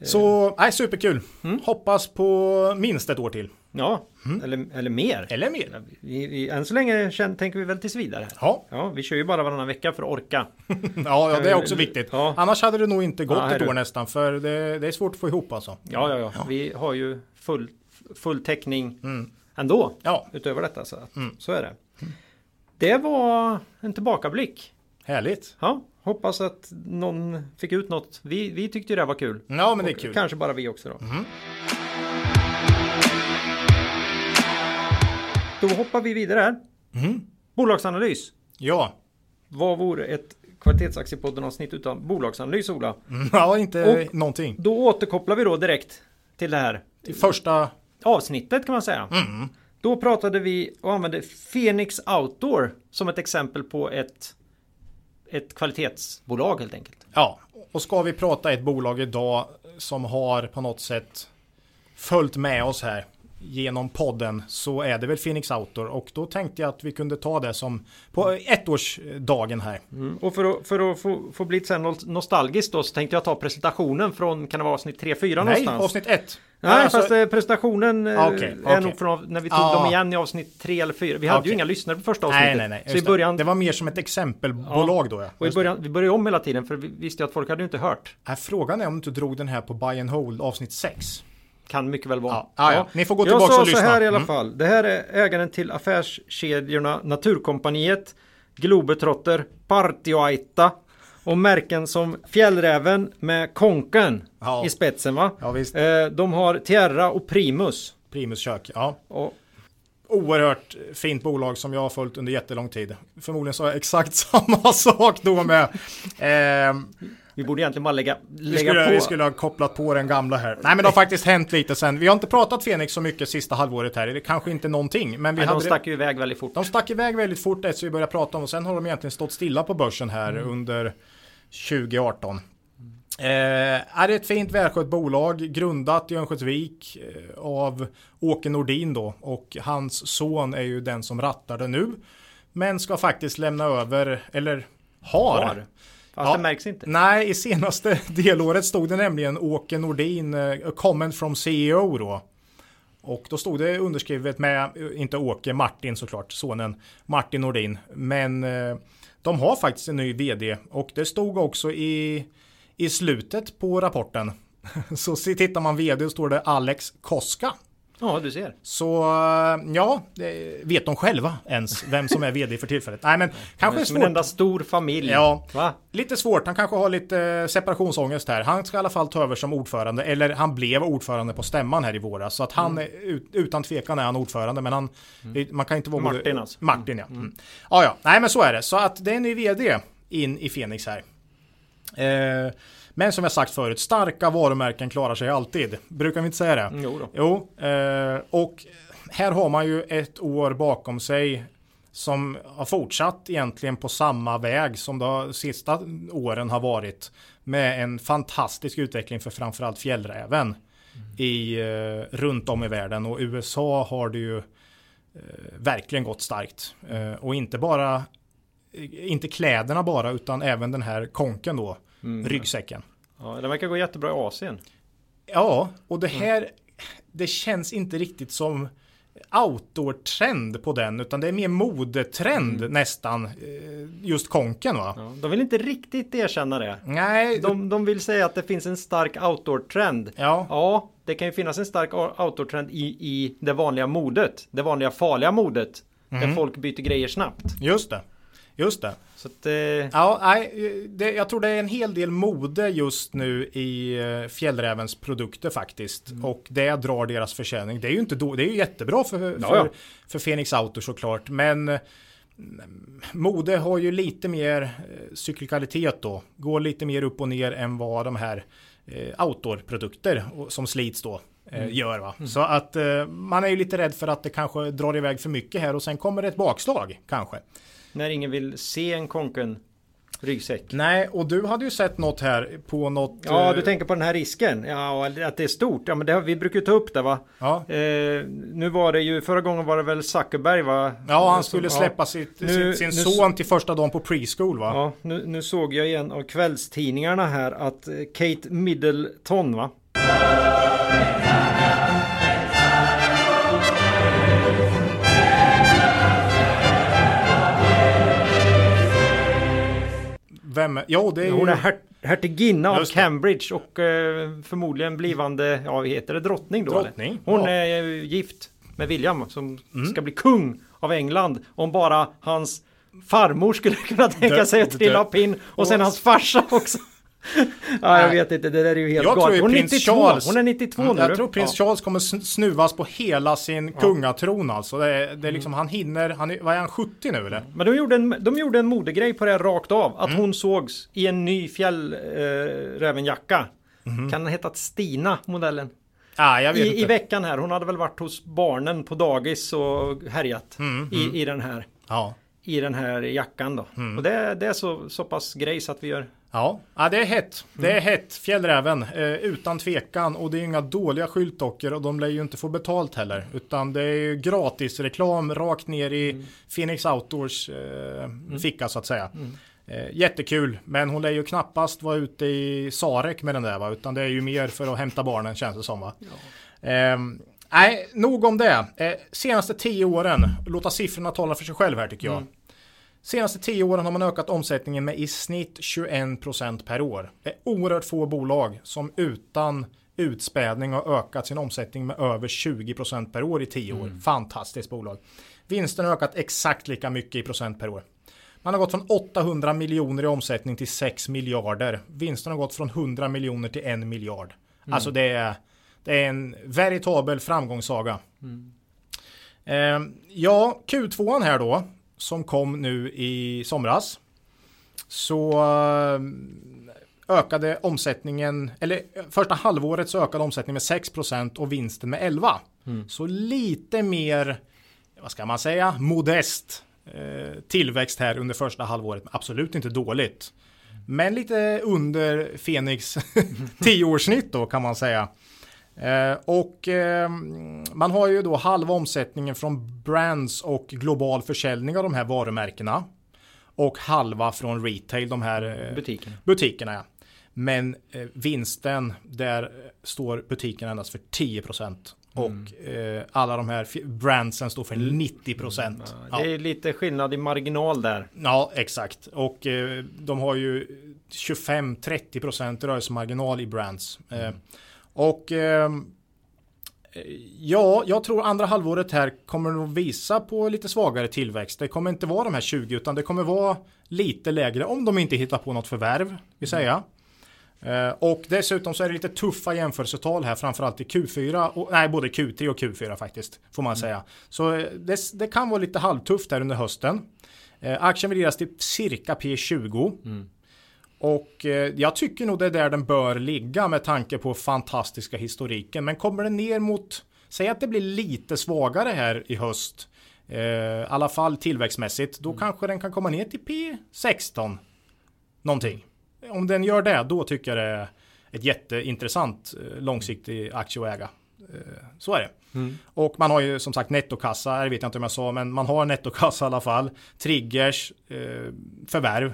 Så nej, superkul. Mm. Hoppas på minst ett år till. ja Mm. eller, eller mer. Eller mer. Vi, vi, än så länge känn, tänker vi väl tills vidare. Ja, Ja, vi kör ju bara varannan vecka för att orka. ja, ja det är också viktigt. Ja. Annars hade det nog inte gått Ja, ett år nästan. För det, det är svårt att få ihop alltså. Ja, ja, ja. Vi har ju full, full täckning Mm. ändå. Ja, Utöver detta. Så, att, Mm. så är det. Det var en tillbakablick. härligt. Ja, hoppas att någon fick ut något. Vi, vi tyckte ju det var kul. Ja, men det är kul. Kanske bara vi också då. Mhm. Då hoppar vi vidare här. Mhm. Bolagsanalys. Ja. Vad vore ett kvalitetsaktiepodden avsnitt utan bolagsanalys Ola? ja, inte Och- någonting. Då återkopplar vi då direkt till det här Till första... avsnittet kan man säga. Mm. Då pratade vi och använde Phoenix Outdoor som ett exempel på ett, ett kvalitetsbolag helt enkelt. Ja, och ska vi prata ett bolag idag som har på något sätt följt med oss här genom podden så är det väl Phoenix Outdoor och då tänkte jag att vi kunde ta det som på ettårsdagen här. Och för att, för att få, få bli lite nostalgiskt då så tänkte jag ta presentationen från, kan det vara avsnitt 3-4 Nej, någonstans? avsnitt ett. Nej, Alltså- fast eh, presentationen eh, Okej, är okej. nog från när vi tog Ja. dem igen i avsnitt 3 eller 4. Vi hade ju Okej. inga lyssnare på första avsnittet. Nej, nej, nej. Så i början, Det var mer som ett exempelbolag då. Ja. och i början, vi började om hela tiden för vi visste ju att folk hade ju inte hört. Äh, Frågan är om du inte drog den här på Buy and Hold avsnitt 6. Kan mycket väl vara. Ja, ja, ja. Ni får gå Jag tillbaka sa och lyssna. så här i alla Mm. fall. Det här är ägaren till affärskedjorna Naturkompaniet, Globetrotter, Partioaita och märken som Fjällräven med Konken Ja. i spetsen va? Ja, visst. Eh, de har Tierra och Primus. Primus kök. Ja. Och, Oerhört fint bolag som jag har följt under jättelång tid. Förmodligen sa jag exakt samma sak då med. Ehm, vi borde egentligen bara lägga, vi, lägga skulle, på. vi skulle ha kopplat på den gamla här. Nej men det har faktiskt hänt lite sen. Vi har inte pratat Fenix så mycket sista halvåret här. Det kanske inte någonting. Men vi Men hade de stack ju iväg väldigt fort. de stack iväg väldigt fort så vi började prata om och sen har de egentligen stått stilla på börsen här under 2018. Eh, är det ett fint välskött bolag grundat i Örnsköldsvik eh, av Åke Nordin då och hans son är ju den som rattar det nu. Men ska faktiskt lämna över, eller har. Har. Fast Ja. det märks inte. Nej, i senaste delåret stod det nämligen Åke Nordin, eh, a comment from CEO då. Och då stod det underskrivet med, eh, inte Åke, Martin såklart, sonen Martin Nordin. Men eh, de har faktiskt en ny vd och det stod också i, i slutet på rapporten. Så tittar man vd och står det Alex Koska. Ja, du ser. Så eh, ja, vet de själva ens vem som är vd för tillfället? Nej men kanske är Som en enda stor familj. Ja. Va? Lite svårt, han kanske har lite eh, separationsångest här. Han ska i alla fall ta över som ordförande, eller han blev ordförande på stämman här i våras. Så att han, ut, utan tvekan är han ordförande, men han, man kan inte vara Martin alltså. Martin ja. Mm. Ja, ja, nej men så är det. Så att det är en ny vd in i Fenix här. Eh, Men som jag sagt förut, starka varumärken klarar sig alltid. Brukar vi inte säga det? Jo då. Jo, eh, och här har man ju ett år bakom sig som har fortsatt egentligen på samma väg som de sista åren har varit med en fantastisk utveckling för framförallt fjällräven mm. i, eh, runt om i världen och USA har det ju eh, verkligen gått starkt eh, och inte bara inte kläderna bara utan även den här konken då mm. ryggsäcken. Ja, den verkar gå jättebra i Asien. Ja, och det här mm. det känns inte riktigt som outdoor-trend på den utan det är mer modetrend mm. nästan eh, just konken va? Ja, de vill inte riktigt erkänna det. Nej. De, de vill säga att det finns en stark outdoor-trend. Ja. ja, det kan ju finnas en stark outdoor-trend i, i det vanliga modet. Det vanliga farliga modet. Mm. Där folk byter grejer snabbt. Just det. Just det. Så att, eh... Ja, nej, det, jag tror det är en hel del mode just nu i eh, Fjällrävens produkter faktiskt. Mm. Och det drar deras försäljning. Det är ju inte då, det är ju jättebra för, för, för Phoenix Auto såklart. Men mm, mode har ju lite mer eh, cyklikalitet då. Går lite mer upp och ner än vad de här eh, outdoor-produkter som slits då eh, mm. gör. Va? Mm. Så att eh, man är ju lite rädd för att det kanske drar iväg för mycket här och sen kommer det ett bakslag kanske. När ingen vill se en konken ryggsäck. Nej, och du hade ju sett något här på något. Ja, du eh, tänker på den här risken. Ja, att det är stort. Ja, men det, vi brukar ju ta upp det va. Ja. Eh, nu var det ju förra gången var det väl Zuckerberg va. Ja, han skulle släppa ja. sitt, nu, sin, sin son till första dagen på preschool va. Ja, nu, nu såg jag igen av kvällstidningarna här att eh, Kate Middleton va. Vem? Ja, det är Hon är her hertiginna av Cambridge och eh, förmodligen blivande, ja heter det drottning då? Drottning. Eller? Hon ja. är gift med William som mm. ska bli kung av England. Om bara hans farmor skulle kunna tänka sig att trilla pinn och sen hans farsa också. ja, jag vet inte, det där är ju helt jag galet. Hon, är 92. Charles, hon är 92 mm, nu. Jag tror prins ja. Charles kommer snuvas på hela sin ja. kungatron alltså. Det är, det är liksom, han hinner, han vad är han, 70 nu eller? Men de gjorde en, de gjorde en modegrej på det här rakt av. Att mm. hon sågs i en ny fjällrävenjacka. Eh, mm. Kan den heta Stina, modellen? Ah, I. I veckan här, hon hade väl varit hos barnen på dagis och härjat mm, i, mm. i den här. Ja. I den här jackan då. Mm. Och det, det är så, så pass grej så att vi gör Ja, ja det är hett. Det är hett, fjällräven, eh, utan tvekan. Och det är inga dåliga skyltdockor och de lär ju inte få betalt heller. Utan det är ju gratis reklam rakt ner i mm. Phoenix Outdoors eh, mm. ficka så att säga. Mm. Eh, jättekul, men hon lär ju knappast vara ute i Sarek med den där va. Utan det är ju mer för att hämta barnen känns det som va. Ja. Eh, nej, nog om det. Eh, senaste tio åren, låta siffrorna tala för sig själv här tycker jag. Senaste tio åren har man ökat omsättningen med i snitt 21% per år. Det är oerhört få bolag som utan utspädning har ökat sin omsättning med över 20% per år i tio år. Mm. Fantastiskt bolag. Vinsten har ökat exakt lika mycket i procent per år. Man har gått från 800 miljoner i omsättning till 6 miljarder. Vinsten har gått från 100 miljoner till 1 miljard. Mm. Alltså det är, det är en veritabel framgångssaga. Mm. Eh, ja, Q2 här då som kom nu i somras så eh, ökade omsättningen, eller första halvåret så ökade omsättningen med 6% och vinsten med 11%. Mm. Så lite mer, vad ska man säga, modest eh, tillväxt här under första halvåret. Absolut inte dåligt. Men lite under Fenix 10-årssnitt då kan man säga. Eh, och eh, man har ju då halva omsättningen från brands och global försäljning av de här varumärkena. Och halva från retail, de här eh, butikerna. butikerna ja. Men eh, vinsten, där står butiken endast för 10%. Mm. Och eh, alla de här brandsen står för 90%. Mm. Ja, det är lite skillnad i marginal där. Ja, exakt. Och de har ju 25-30% rörelsemarginal i brands. Mm. Och eh, Ja, jag tror andra halvåret här kommer nog visa på lite svagare tillväxt. Det kommer inte vara de här 20 utan det kommer vara lite lägre om de inte hittar på något förvärv, vill säga. Eh, och dessutom så är det lite tuffa jämförelsetal här, framförallt i Q4, och, nej både Q3 och Q4 faktiskt, får man mm. säga. Så eh, det, det, kan vara lite halvtufft här under hösten. Eh, aktien värderas till cirka P20. Mm. Och eh, jag tycker nog det är där den bör ligga med tanke på fantastiska historiken. Men kommer den ner mot, säg att det blir lite svagare här i höst. Eh, I alla fall tillväxtmässigt. Då mm. kanske den kan komma ner till P16. Någonting. Om den gör det, då tycker jag det är ett jätteintressant eh, långsiktig aktie att äga. Eh, så är det. Mm. Och man har ju som sagt nettokassa, det vet jag inte om jag sa, men man har nettokassa i alla fall. Triggers, eh, förvärv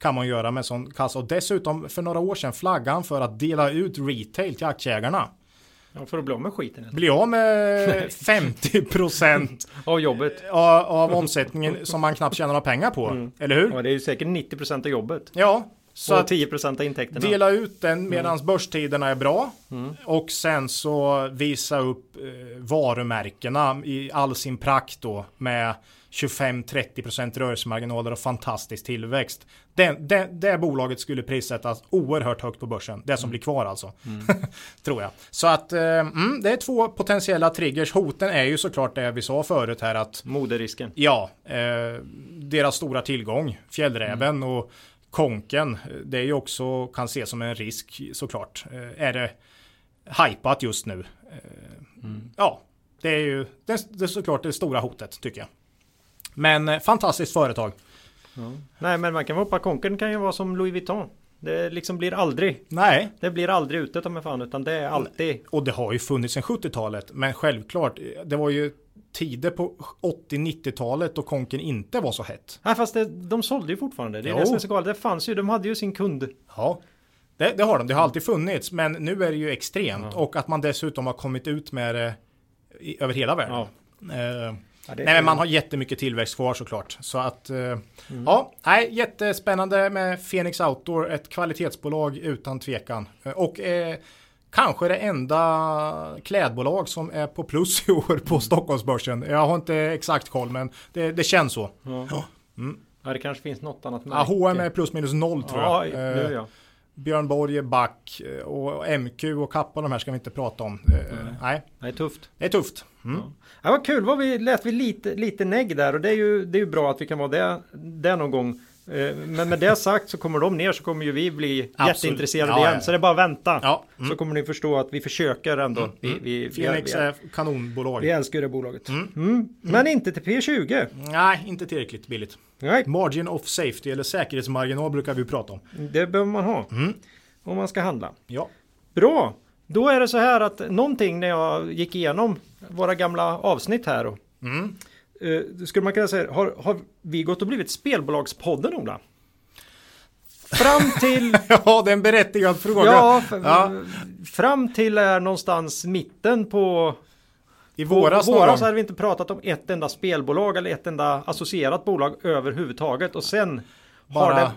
kan man göra med sån kassa. Och dessutom för några år sedan flaggan för att dela ut retail till aktieägarna. Ja, för att bli av med skiten. Bli av med 50 procent av jobbet. Av, av, omsättningen som man knappt tjänar några pengar på. Mm. Eller hur? Ja, det är ju säkert 90 procent av jobbet. Ja, så och 10 procent av intäkterna. Dela ut den medan mm. börstiderna är bra. Mm. Och sen så visa upp eh, varumärkena i all sin prakt då med 25-30% rörelsemarginaler och fantastisk tillväxt. Den, den, det bolaget skulle prissättas oerhört högt på börsen. Det som mm. blir kvar alltså. Mm. Tror jag. Så att eh, mm, det är två potentiella triggers. Hoten är ju såklart det vi sa förut här att Moderisken. Ja, eh, deras stora tillgång, fjällräven mm. och konken. Det är ju också kan ses som en risk såklart. Eh, är det hypat just nu? Eh, mm. Ja, det är ju det, det är såklart det stora hotet tycker jag. Men eh, fantastiskt företag. Ja. Nej, men man kan hoppa konken kan ju vara som Louis Vuitton. Det liksom blir aldrig. Nej. Det blir aldrig ute med fan utan det är alltid. Och det har ju funnits sedan 70-talet. Men självklart, det var ju tider på 80-90-talet då konken inte var så hett. Nej, fast det, de sålde ju fortfarande. Det är det som är så galet. Det fanns ju, de hade ju sin kund. Ja. Det, det har de, det har alltid funnits. Men nu är det ju extremt. Ja. Och att man dessutom har kommit ut med det i, över hela världen. Ja. Eh, Ja, nej, men man har jättemycket tillväxt kvar såklart. Så att, eh, mm. ja, nej, jättespännande med Phoenix Outdoor, ett kvalitetsbolag utan tvekan. Eh, och eh, kanske det enda klädbolag som är på plus i år på mm. Stockholmsbörsen. Jag har inte exakt koll, men det, det känns så. Ja. Ja. Mm. ja. det kanske finns något annat märke. Ja, H&M är plus minus noll tror jag. Ja, det är jag. Björn Borg är back och MQ och Kappa de här ska vi inte prata om. Mm. Nej. Det är tufft. Det är tufft. Mm. Ja. ja, vad kul, var vi, lät vi lite, lite negg där och det är, ju, det är ju bra att vi kan vara det, det någon gång. Eh, men med det sagt så kommer de ner så kommer ju vi bli Absolut. jätteintresserade ja, igen. Ja. Så det är bara att vänta. Ja. Mm. Så kommer ni förstå att vi försöker ändå. Mm. Vi, vi, Phoenix är kanonbolag. Vi älskar det bolaget. Mm. Mm. Men inte till P20. Nej, inte tillräckligt billigt. Nej. Margin of safety eller säkerhetsmarginal brukar vi prata om. Det behöver man ha. Mm. Om man ska handla. Ja. Bra. Då är det så här att någonting när jag gick igenom våra gamla avsnitt här. Och, mm. Eh, skulle man kunna säga, har, har vi gått och blivit spelbolagspodden Ola? Fram till... ja, det är en berättigad fråga. Ja, ja, fram till är någonstans mitten på... I våras, på våras hade vi inte pratat om ett enda spelbolag eller ett enda associerat bolag överhuvudtaget. Och sen bara, har det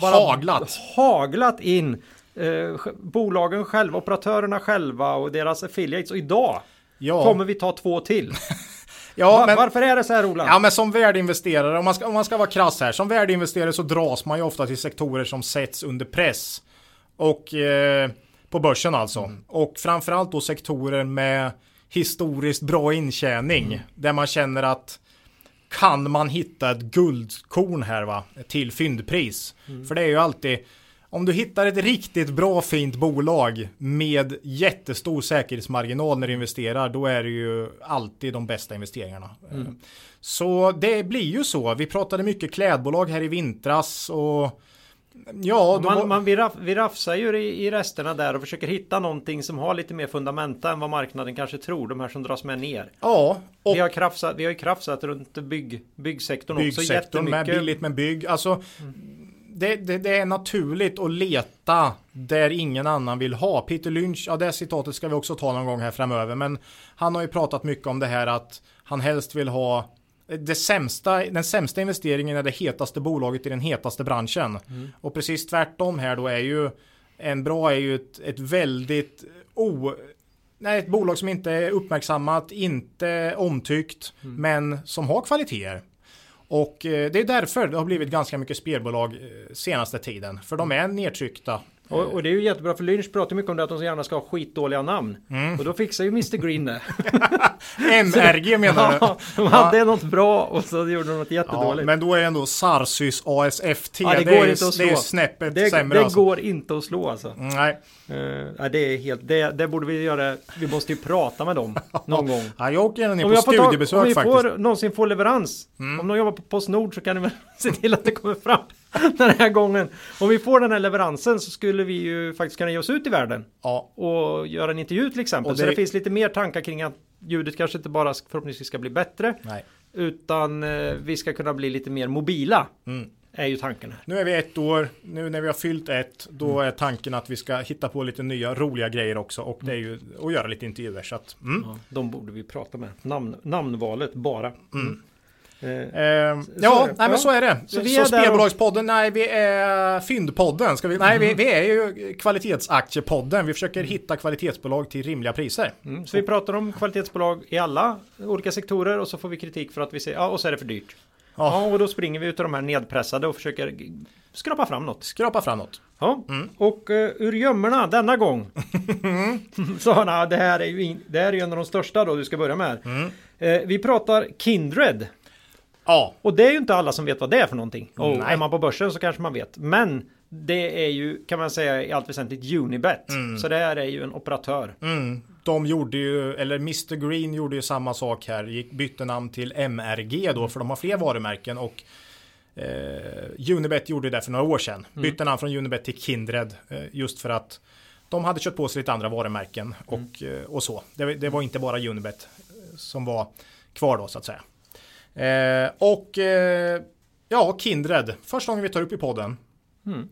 bara haglat. haglat in eh, bolagen själva, operatörerna själva och deras affiliates. Och idag ja. kommer vi ta två till. ja, Var, men, varför är det så här Ola? Ja, men som värdeinvesterare, om man, ska, om man ska vara krass här, som värdeinvesterare så dras man ju ofta till sektorer som sätts under press. Och eh, på börsen alltså. Mm. Och framförallt då sektorer med historiskt bra intjäning. Mm. Där man känner att kan man hitta ett guldkorn här va? Till fyndpris. Mm. För det är ju alltid om du hittar ett riktigt bra fint bolag med jättestor säkerhetsmarginal när du investerar, då är det ju alltid de bästa investeringarna. Mm. Så det blir ju så. Vi pratade mycket klädbolag här i vintras och Ja, man, man, vi, raff, vi rafsar ju i, i resterna där och försöker hitta någonting som har lite mer fundamenta än vad marknaden kanske tror. De här som dras med ner. Ja. Och vi, har krafsat, vi har ju krafsat runt bygg, byggsektorn, byggsektorn också jättemycket. Med billigt med bygg. Alltså, mm det, det, det, är naturligt att leta där ingen annan vill ha. Peter Lynch, ja det citatet ska vi också ta någon gång här framöver, men han har ju pratat mycket om det här att han helst vill ha det sämsta, den sämsta investeringen är det hetaste bolaget i den hetaste branschen. Mm. Och precis tvärtom här då är ju en bra är ju ett, ett väldigt o, nej, ett bolag som inte är uppmärksammat, inte omtyckt, mm. men som har kvaliteter. Och eh, det är därför det har blivit ganska mycket spelbolag eh, senaste tiden. För de är nedtryckta. Och, och, det är ju jättebra för Lynch pratar mycket om det att de så gärna ska ha skitdåliga namn. Mm. Och då fixar ju Mr Green det. MRG menar du? Ja, de hade ja. något bra och så gjorde de något jättedåligt. Ja, men då är ändå Sarsys ASFT. Ja, det, det, går är, inte att slå. det är snäppet det, sämre. Det alltså. går inte att slå alltså. Nej. Uh, det är helt, det, det borde vi göra. Vi måste ju prata med dem någon gång. Ja, jag åker ner på studiebesök faktiskt. Om vi får, någonsin får leverans. Mm. Om de jobbar på Postnord så kan ni väl se till att det kommer fram. den här gången. Om vi får den här leveransen så skulle vi ju faktiskt kunna ge oss ut i världen. Ja. Och göra en intervju till exempel. Det... Så det finns lite mer tankar kring att ljudet kanske inte bara förhoppningsvis ska bli bättre. Nej. Utan eh, vi ska kunna bli lite mer mobila. Mm. Är ju tanken här. Nu är vi ett år, nu när vi har fyllt ett, då mm. är tanken att vi ska hitta på lite nya roliga grejer också. Och det är ju att göra lite intervjuer. Så att, mm. ja, de borde vi prata med. Namn, namnvalet bara. Mm. Eh, eh, ja, nej, men så är det. Så, vi så är spelbolagspodden, nej vi är fyndpodden. Ska vi, nej vi, vi, är ju kvalitetsaktiepodden. Vi försöker hitta kvalitetsbolag till rimliga priser. Mm, så vi pratar om kvalitetsbolag i alla olika sektorer och så får vi kritik för att vi säger ja och så är det för dyrt. Ja. ja och då springer vi ut av de här nedpressade och försöker skrapa fram något. Skrapa fram något. Ja, mm. och uh, ur gömmorna denna gång. så han, det här är ju in, det här är en av de största då du ska börja med. Mm. Uh, vi pratar Kindred. Ja. Och det är ju inte alla som vet vad det är för någonting. Och är man på börsen så kanske man vet. Men det är ju kan man säga i allt väsentligt Unibet. Mm. Så det här är ju en operatör. Mm. De gjorde ju, eller Mr Green gjorde ju samma sak här. Gick, bytte namn till MRG då för de har fler varumärken. Och eh, Unibet gjorde det för några år sedan. Mm. Bytte namn från Unibet till Kindred. Eh, just för att de hade kört på sig lite andra varumärken. Och, mm. eh, och så. Det, det var inte bara Unibet eh, som var kvar då så att säga. Eh, och eh, ja, Kindred. Första gången vi tar upp i podden. Mm.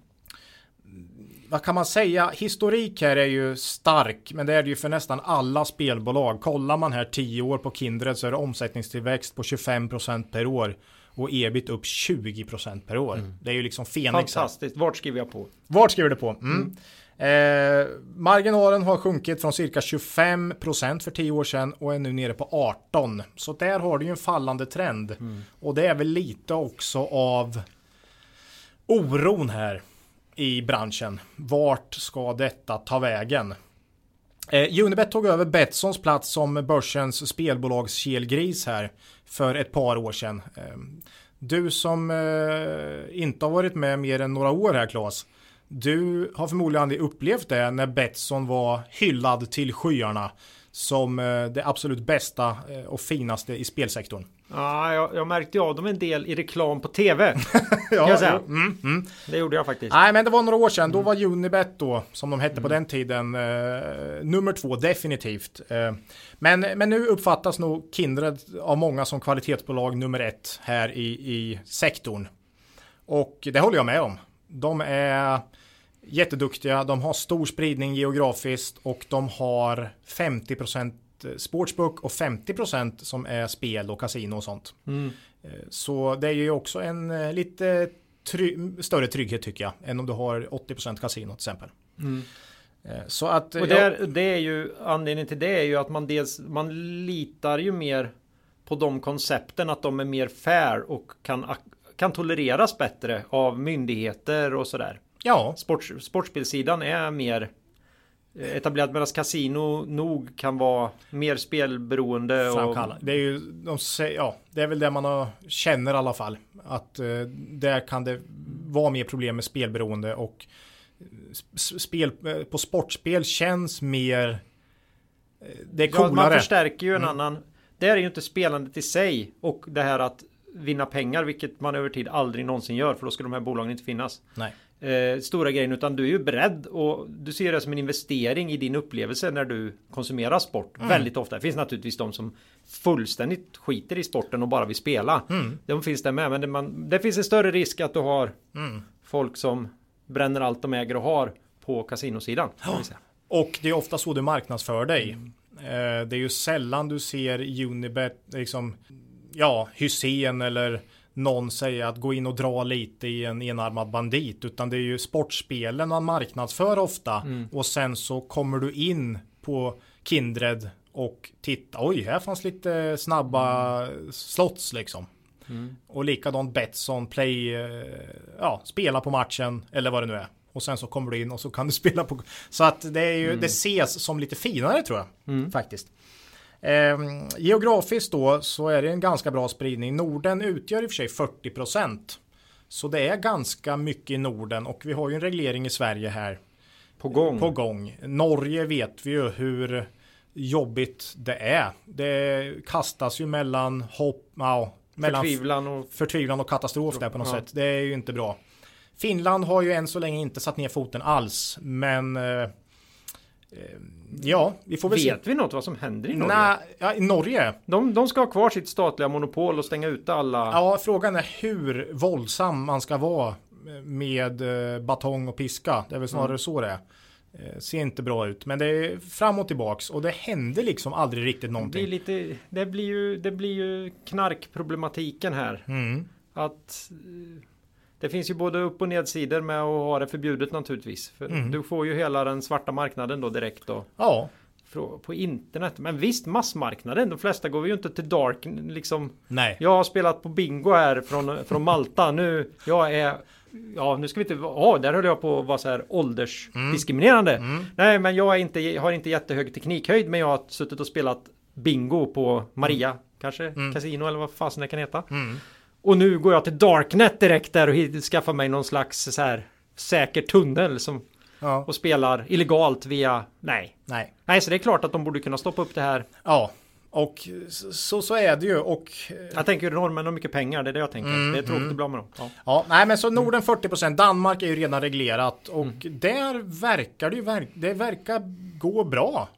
Vad kan man säga? Historik här är ju stark, men det är det ju för nästan alla spelbolag. Kollar man här 10 år på Kindred så är det omsättningstillväxt på 25% per år och ebit upp 20% per år. Mm. Det är ju liksom Fenix. Fantastiskt. Vart skriver jag på? Vart skriver du på? Mm. Eh, marginalen har sjunkit från cirka 25% för 10 år sedan och är nu nere på 18. Så där har du ju en fallande trend. Mm. Och det är väl lite också av oron här i branschen. Vart ska detta ta vägen? Eh, Unibet tog över Betssons plats som börsens spelbolagskelgris här för ett par år sedan. Eh, du som eh, inte har varit med mer än några år här Claes. Du har förmodligen aldrig upplevt det när Betsson var hyllad till skyarna som eh, det absolut bästa eh, och finaste i spelsektorn. Ja, jag, jag märkte av dem en del i reklam på tv. ja, säga. Mm, mm. Det gjorde jag faktiskt. Nej, men det var några år sedan. Då var Unibet då, som de hette mm. på den tiden, eh, nummer två definitivt. Eh, men, men nu uppfattas nog Kindred av många som kvalitetsbolag nummer ett här i, i sektorn. Och det håller jag med om. De är jätteduktiga, de har stor spridning geografiskt och de har 50% sportsbook och 50% som är spel och kasino och sånt. Mm. Eh, så det är ju också en eh, lite try större trygghet tycker jag än om du har 80% kasino till exempel. Mm. Eh, så att, och det är, det är ju anledningen till det är ju att man dels man litar ju mer på de koncepten att de är mer fair och kan, kan tolereras bättre av myndigheter och sådär. Ja. Sports, sportspelsidan är mer eh, etablerat medan kasino nog kan vara mer spelberoende. Och... Det är ju de säger, ja, det är väl det man har, känner i alla fall. Att eh, där kan det vara mer problem med spelberoende och spel eh, på sportspel känns mer eh, det är coolare. Ja, man förstärker ju en mm. annan. Det är ju inte spelandet i sig och det här att vinna pengar, vilket man över tid aldrig någonsin gör, för då skulle de här bolagen inte finnas. Nej eh, stora grejen utan du är ju beredd och du ser det som en investering i din upplevelse när du konsumerar sport mm. väldigt ofta. Det finns naturligtvis de som fullständigt skiter i sporten och bara vill spela. Mm. De finns där med men det, man, det finns en större risk att du har mm. folk som bränner allt de äger och har på kasinosidan. Ja. Och det är ofta så du marknadsför dig. Eh, det är ju sällan du ser Unibet, liksom, ja, Hysén eller någon säger att gå in och dra lite i en enarmad bandit utan det är ju sportspelen man marknadsför ofta mm. och sen så kommer du in på Kindred och titta oj här fanns lite snabba mm. slots liksom. Mm. Och likadant Betsson, play, eh, ja, spela på matchen eller vad det nu är. och sen så kommer du in och så kan du spela på. Så att det är ju, Mm. det ses som lite finare tror jag faktiskt. Ehm, geografiskt då så är det en ganska bra spridning. Norden utgör i och för sig 40% Så det är ganska mycket i Norden och vi har ju en reglering i Sverige här På gång. på gång. Norge vet vi ju hur jobbigt det är. Det kastas ju mellan hopp, ja, mellan Förtvivlan och förtvivlan och katastrof där på något Ja. sätt. Det är ju inte bra. Finland har ju än så länge inte satt ner foten alls, men eh, eh, ja, vi får väl Vet vi något vad som händer i se. Norge? Nej, ja, i Norge. De, de ska ha kvar sitt statliga monopol och stänga ute alla. Ja, frågan är hur våldsam man ska vara med eh, batong och piska. Det är väl snarare Mm. så det är. Eh, ser inte bra ut, men det är fram och tillbaks och det händer liksom aldrig riktigt det, någonting. lite, det, blir ju, det blir ju knarkproblematiken här. Mm. Att det finns ju både upp och nedsidor med att ha det förbjudet naturligtvis. För Mm. Du får ju hela den svarta marknaden då direkt då. Ja, På internet. Men visst massmarknaden. De flesta går ju inte till dark liksom. nej. Jag har spelat på bingo här från, från Malta. Nu, jag är Ja, nu ska vi inte Ja, där höll jag på att vara så här åldersdiskriminerande. Mm. Nej, men jag är inte, har inte jättehög teknikhöjd, men jag har suttit och spelat bingo på Maria. Kanske Casino eller vad fasen det kan heta. Mm. Och nu går jag till Darknet direkt där och skaffar mig någon slags så här säker tunnel som, Ja, och spelar illegalt via... Nej. nej. Nej, så det är klart att de borde kunna stoppa upp det här. Ja, och så, så är det ju och Jag tänker norrmän har mycket pengar, det är det jag tänker. Mm, det är tråkigt ibland med dem. Ja. Ja, nej men så Norden 40% Danmark är ju redan reglerat och där verkar det ju verk, det verkar gå bra.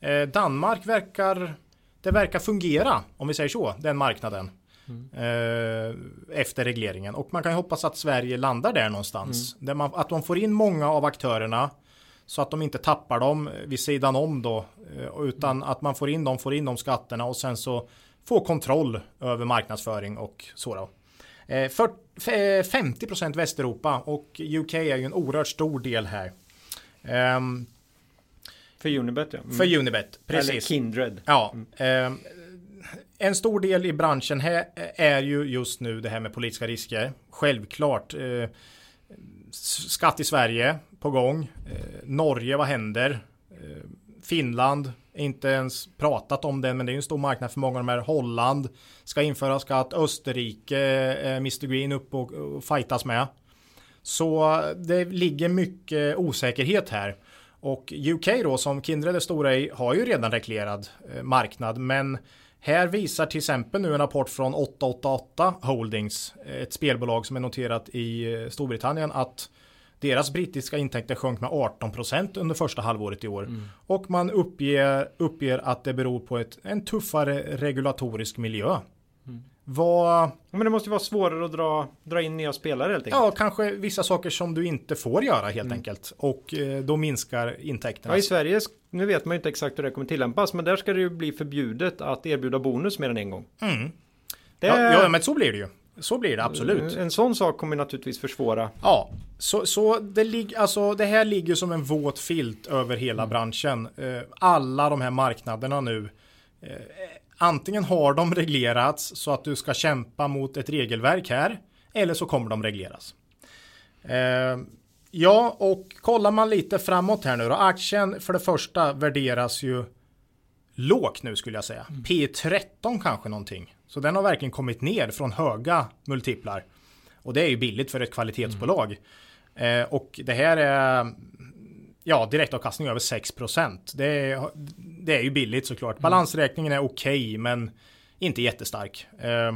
Eh, Danmark verkar det verkar fungera om vi säger så, den marknaden. Eh, efter regleringen och man kan ju hoppas att Sverige landar där någonstans. Där man, att de får in många av aktörerna så att de inte tappar dem vid sidan om då. eh, Utan att man får in dem, får in de skatterna och sen så få kontroll över marknadsföring och så då. Eh, för, f- eh, 50% Västeuropa och UK är ju en oerhört stor del här. Ehm, För Unibet ja. Mm. för Unibet, Eller precis. Kindred. Ja, ehm, en stor del i branschen här eh, är ju just nu det här med politiska risker. Självklart. Eh, skatt i Sverige på gång. Eh, Norge, vad händer? Eh, Finland, inte ens pratat om det, men det är ju en stor marknad för många av de här. Holland ska införa skatt. Österrike, eh, Mr Green upp och, och fightas med. Så eh, det ligger mycket osäkerhet här. Och UK då som Kindred är stora i har ju redan reglerad eh, marknad. Men här visar till exempel nu en rapport från 888 Holdings, eh, ett spelbolag som är noterat i eh, Storbritannien, att deras brittiska intäkter sjönk med 18% under första halvåret i år. Och man uppger, uppger att det beror på ett, en tuffare regulatorisk miljö. Vad, Ja, Men det måste ju vara svårare att dra, dra in nya spelare helt enkelt. ja, kanske vissa saker som du inte får göra helt enkelt. Och eh, då minskar intäkterna. Ja, i Sverige, nu vet man ju inte exakt hur det kommer tillämpas, men där ska det ju bli förbjudet att erbjuda bonus mer än en gång. Mm. Det Ja, ja, men så blir det ju. Så blir det absolut. En sån sak kommer naturligtvis försvåra. Ja, så, så det, lig, alltså, det här ligger som en våt filt över hela branschen. Eh, alla de här marknaderna nu. Antingen har de reglerats så att du ska kämpa mot ett regelverk här. Eller så kommer de regleras. Eh, ja, och kollar man lite framåt här nu då. Aktien för det första värderas ju lågt nu skulle jag säga. P13 kanske någonting. Så den har verkligen kommit ner från höga multiplar. Och det är ju billigt för ett kvalitetsbolag. Eh, och det här är ja, direktavkastning över 6%. Det är, det är ju billigt såklart. Balansräkningen är okej men inte jättestark. Eh,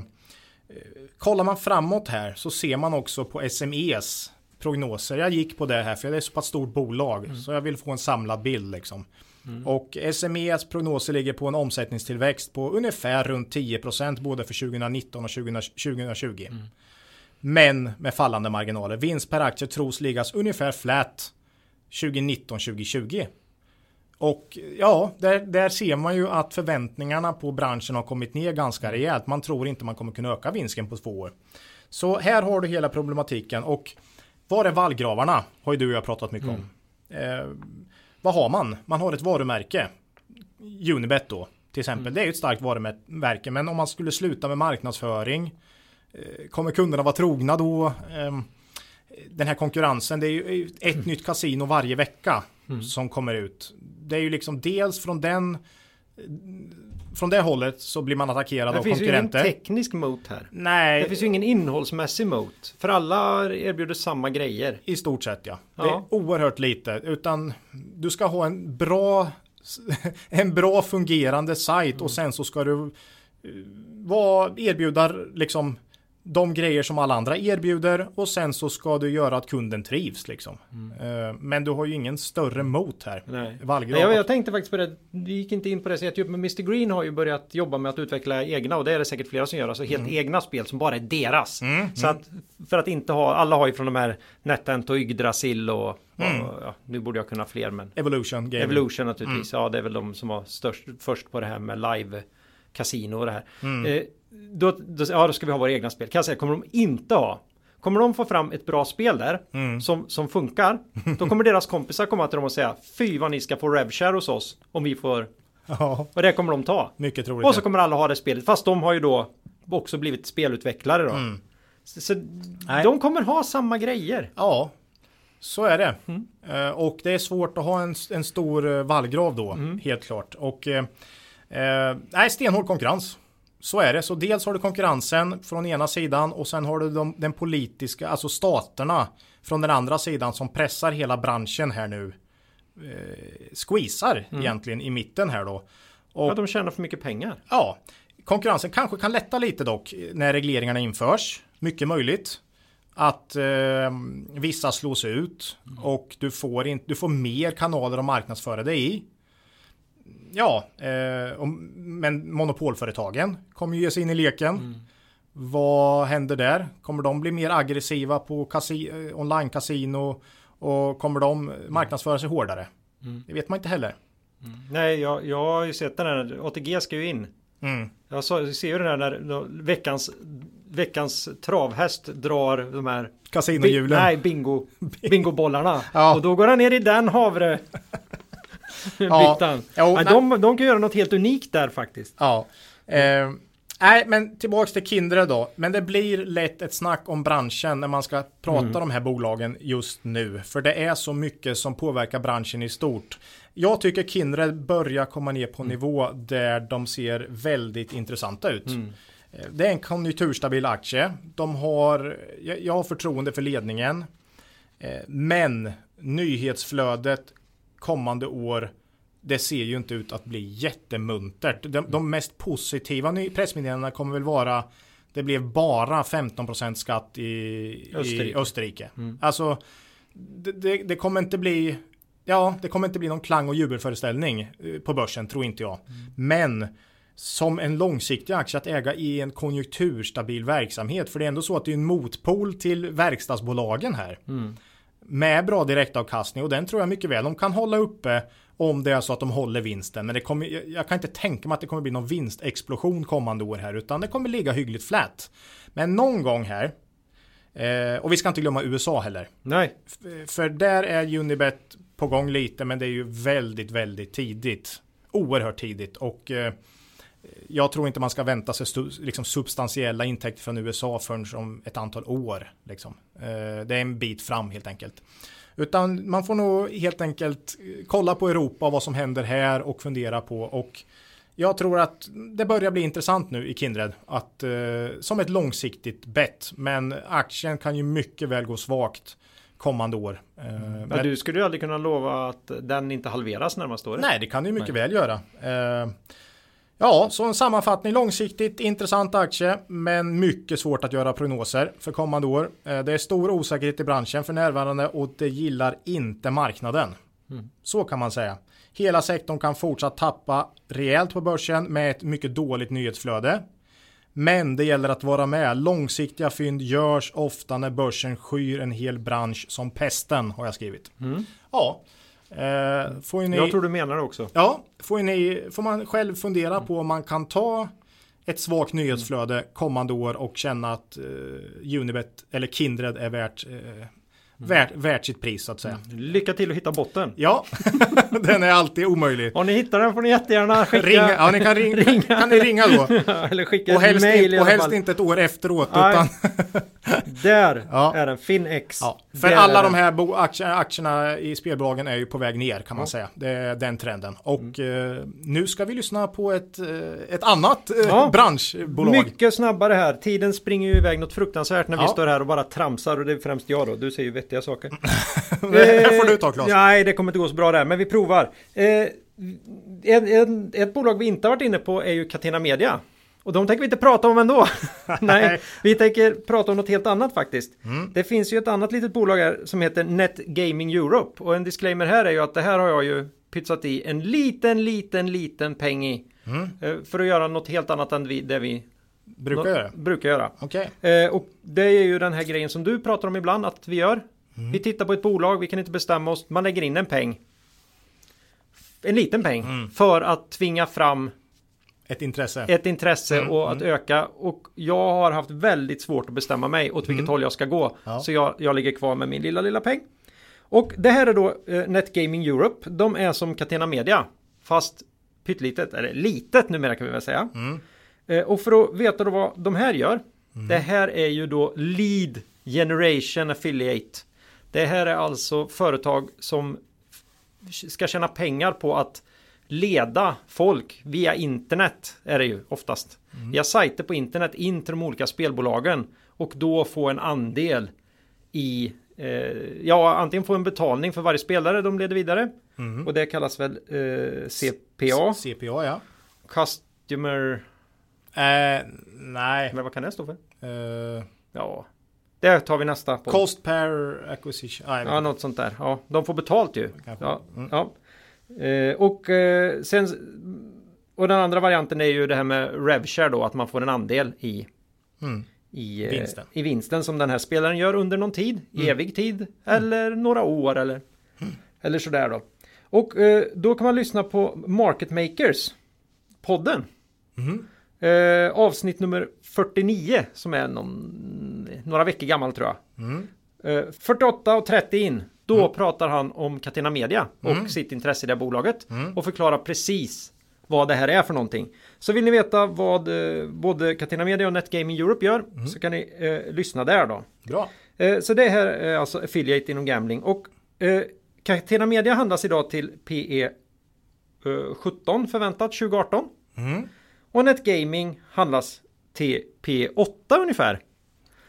kollar man framåt här så ser man också på SMEs prognoser. Jag gick på det här för det är så pass stort bolag så jag vill få en samlad bild liksom. Och SMEs prognoser ligger på en omsättningstillväxt på ungefär runt 10% både för 2019 och 20, 2020. Men med fallande marginaler. Vinst per aktie tros liggas ungefär flat 2019-2020. Och ja, där, där ser man ju att förväntningarna på branschen har kommit ner ganska rejält. Man tror inte man kommer kunna öka vinsten på två år. Så här har du hela problematiken och var är vallgravarna? Har ju du och jag pratat mycket om. Eh, vad har man? Man har ett varumärke. Unibet då till exempel. Det är ju ett starkt varumärke men om man skulle sluta med marknadsföring eh, Kommer kunderna vara trogna då? Ehm, den här konkurrensen, det är ju ett nytt kasino varje vecka som kommer ut. Det är ju liksom dels från den från det hållet så blir man attackerad Det av finns ju ingen konkurrenter. teknisk mot här. Nej, Det finns ju ingen innehållsmässig mot. För alla erbjuder samma grejer. i stort sett ja. Det Ja. är oerhört lite. Utan du ska ha en bra, en bra fungerande sajt och sen så ska du eh, vara, erbjuda liksom de grejer som alla andra erbjuder och sen så ska du göra att kunden trivs liksom. Eh, Men du har ju ingen större mot här. Nej. Vallgrav. Jag, jag tänkte faktiskt på det. Vi gick inte in på det så jättedjupt. Men Mr Green har ju börjat jobba med att utveckla egna. Och det är det säkert flera som gör. Alltså helt egna spel som bara är deras. Så att för att inte ha. Alla har ju från de här NetEnt och Yggdrasil och, och ja, nu borde jag kunna fler men. Evolution Gaming. Evolution naturligtvis. Ja, det är väl de som var störst först på det här med live kasino och det här. Eh, då, då, ja, då ska vi ha våra egna spel. Kan jag säga, kommer de inte ha. Kommer de få fram ett bra spel där som, som funkar. Då kommer deras kompisar komma till dem och säga Fy vad ni ska få revshare hos oss om vi får. Ja, Och det kommer de ta. mycket troligt. Och så kommer alla ha det spelet. Fast de har ju då också blivit spelutvecklare då. Så, så Nej. de kommer ha samma grejer. Ja, så är det. Mm. Eh, och det är svårt att ha en, en stor eh, vallgrav då, Mm. helt klart. Och eh, eh, nej, stenhård konkurrens. Så är det. Så dels har du konkurrensen från ena sidan och sen har du de, den politiska, alltså staterna från den andra sidan som pressar hela branschen här nu. Eh, squeezar egentligen i mitten här då. Och Mm. Ja, de tjänar för mycket pengar. Ja, konkurrensen kanske kan lätta lite dock när regleringarna införs. Mycket möjligt. Att eh, vissa slås ut och du får, inte, du får mer kanaler att marknadsföra dig i. Ja, eh, och, men monopolföretagen kommer ju ge sig in i leken. Vad händer där? Kommer de bli mer aggressiva på kasi- eh, online-casino och kommer de marknadsföra sig hårdare? Det vet man inte heller. Nej, jag, jag har ju sett den här. ATG ska ju in. Mm. Jag ser ju den här när veckans, veckans travhäst drar de här Kasinohjulen. Nej, bingo, bingobollarna. Ja. Och då går han ner i den havre. Ja. Jo, de, de kan göra något helt unikt där faktiskt. Ja. Eh, nej, men tillbaks till Kindred då. Men det blir lätt ett snack om branschen när man ska prata om de här bolagen just nu. För det är så mycket som påverkar branschen i stort. Jag tycker Kindred börjar komma ner på nivå där de ser väldigt intressanta ut. Eh, Det är en konjunkturstabil aktie. De har, jag, jag har förtroende för ledningen. Eh, Men nyhetsflödet kommande år det ser ju inte ut att bli jättemuntert. De, de mest positiva pressmeddelandena kommer väl vara det blev bara 15% skatt i Österrike. i Österrike. Alltså det, det, det kommer inte bli Ja, det kommer inte bli någon klang och jubelföreställning eh, på börsen, tror inte jag. Men som en långsiktig aktie att äga i en konjunkturstabil verksamhet. För det är ändå så att det är en motpol till verkstadsbolagen här. Med bra direktavkastning och den tror jag mycket väl de kan hålla uppe om det är så att de håller vinsten. Men det kommer, jag- kan inte tänka mig att det kommer bli någon vinstexplosion kommande år här utan det kommer ligga hyggligt flat. Men någon gång här eh, och vi ska inte glömma USA heller. Nej, För där är Unibet på gång lite men det är ju väldigt, väldigt tidigt. Oerhört tidigt och eh, jag tror inte man ska vänta sig liksom substantiella intäkter från USA förrän om ett antal år. Liksom. Eh, det är en bit fram helt enkelt. Utan man får nog helt enkelt eh, kolla på Europa och vad som händer här och fundera på och jag tror att det börjar bli intressant nu i Kindred att eh, som ett långsiktigt bett men aktien kan ju mycket väl gå svagt kommande år. Eh, men men- du skulle ju aldrig kunna lova att den inte halveras närmaste året. Nej, det kan du mycket väl göra. Ja, så en sammanfattning långsiktigt intressant aktie, men mycket svårt att göra prognoser för kommande år. Eh, det är stor osäkerhet i branschen för närvarande och det gillar inte marknaden. Så kan man säga. Hela sektorn kan fortsatt tappa rejält på börsen med ett mycket dåligt nyhetsflöde. Men det gäller att vara med. Långsiktiga fynd görs ofta när börsen skyr en hel bransch som pesten har jag skrivit. Ja, eh, får ni... Jag tror du menar det också. Ja, får, ni, får man själv fundera på om man kan ta ett svagt nyhetsflöde kommande år och känna att eh, Unibet eller Kindred är värt, eh, värt, värt sitt pris så att säga. Lycka till att hitta botten. Ja, den är alltid omöjlig. Om ni hittar den får ni jättegärna skicka. Ringa, ja, ni kan, ringa, Ringa. kan ni ringa då. Eller skicka Och helst, mail i och helst inte ett år efteråt. Nej. Utan, Där Ja. är den. FinX. ja. För Där alla de här aktierna, aktierna i spelbolagen är ju på väg ner kan man säga. Det är den trenden. Och eh, nu ska vi lyssna på ett, eh, ett annat eh, branschbolag. Mycket snabbare här. Tiden springer ju iväg något fruktansvärt när vi står här och bara tramsar och det är främst jag då. Du säger ju vettiga saker. Det får du ta Claes. Nej, det kommer inte gå så bra där, men vi provar. Eh, en, en, ett bolag vi inte har varit inne på är ju Catena Media. Och de tänker vi inte prata om ändå. Nej, vi tänker prata om något helt annat faktiskt. Mm. Det finns ju ett annat litet bolag här som heter Net Gaming Europe. Och en disclaimer här är ju att det här har jag ju pytsat i en liten, liten, liten peng i. Mm. Eh, för att göra något helt annat än vi, det vi Brukar göra. brukar göra. Okej. Eh, och det är ju den här grejen som du pratar om ibland att vi gör. Mm. Vi tittar på ett bolag, vi kan inte bestämma oss, man lägger in en peng. En liten peng Mm. för att tvinga fram Ett intresse. ett intresse Mm, och att öka. Och jag har haft väldigt svårt att bestämma mig åt vilket håll jag ska gå. Mm. Ja. Så jag, jag ligger kvar med min lilla, lilla peng. Och det här är då eh, Netgaming Europe. De är som Catena Media. Fast pyttelitet, eller litet numera kan vi väl säga. Mm. Eh, och för att veta då vad de här gör. Det här är ju då Lead Generation Affiliate. Det här är alltså företag som ska tjäna pengar på att leda folk via internet är det ju oftast. Via sajter på internet in till de olika spelbolagen och då få en andel i eh, ja, antingen få en betalning för varje spelare de leder vidare och det kallas väl eh, CPA, CPA ja. Customer, Eh, nej. men vad kan det stå för? Eh, Ja, det tar vi nästa på. cost per acquisition. Ah, Ja, något sånt där. Ja, de får betalt ju. Ja, Mm. ja. Eh, och eh, sen och den andra varianten är ju det här med RevShare då, att man får en andel i Mm. i, eh, Vinsten. i vinsten som den här spelaren gör under någon tid, i evig tid eller några år eller, eller sådär då. Och eh, då kan man lyssna på Market Makers podden. Mhm. Eh, avsnitt nummer 49 som är någon, några veckor gammal tror jag. Mm. Eh, 48 och 30 in. Då pratar han om Catena Media och sitt intresse i det bolaget. Och förklarar precis vad det här är för någonting. Så vill ni veta vad eh, både Catena Media och Netgaming Europe gör så kan ni eh, lyssna där då. Bra. Eh, så det här är alltså affiliate inom gambling. Och eh, Catena Media handlas idag till PE eh, 17 förväntat 2018. Mm. Och Netgaming handlas till P 8 ungefär.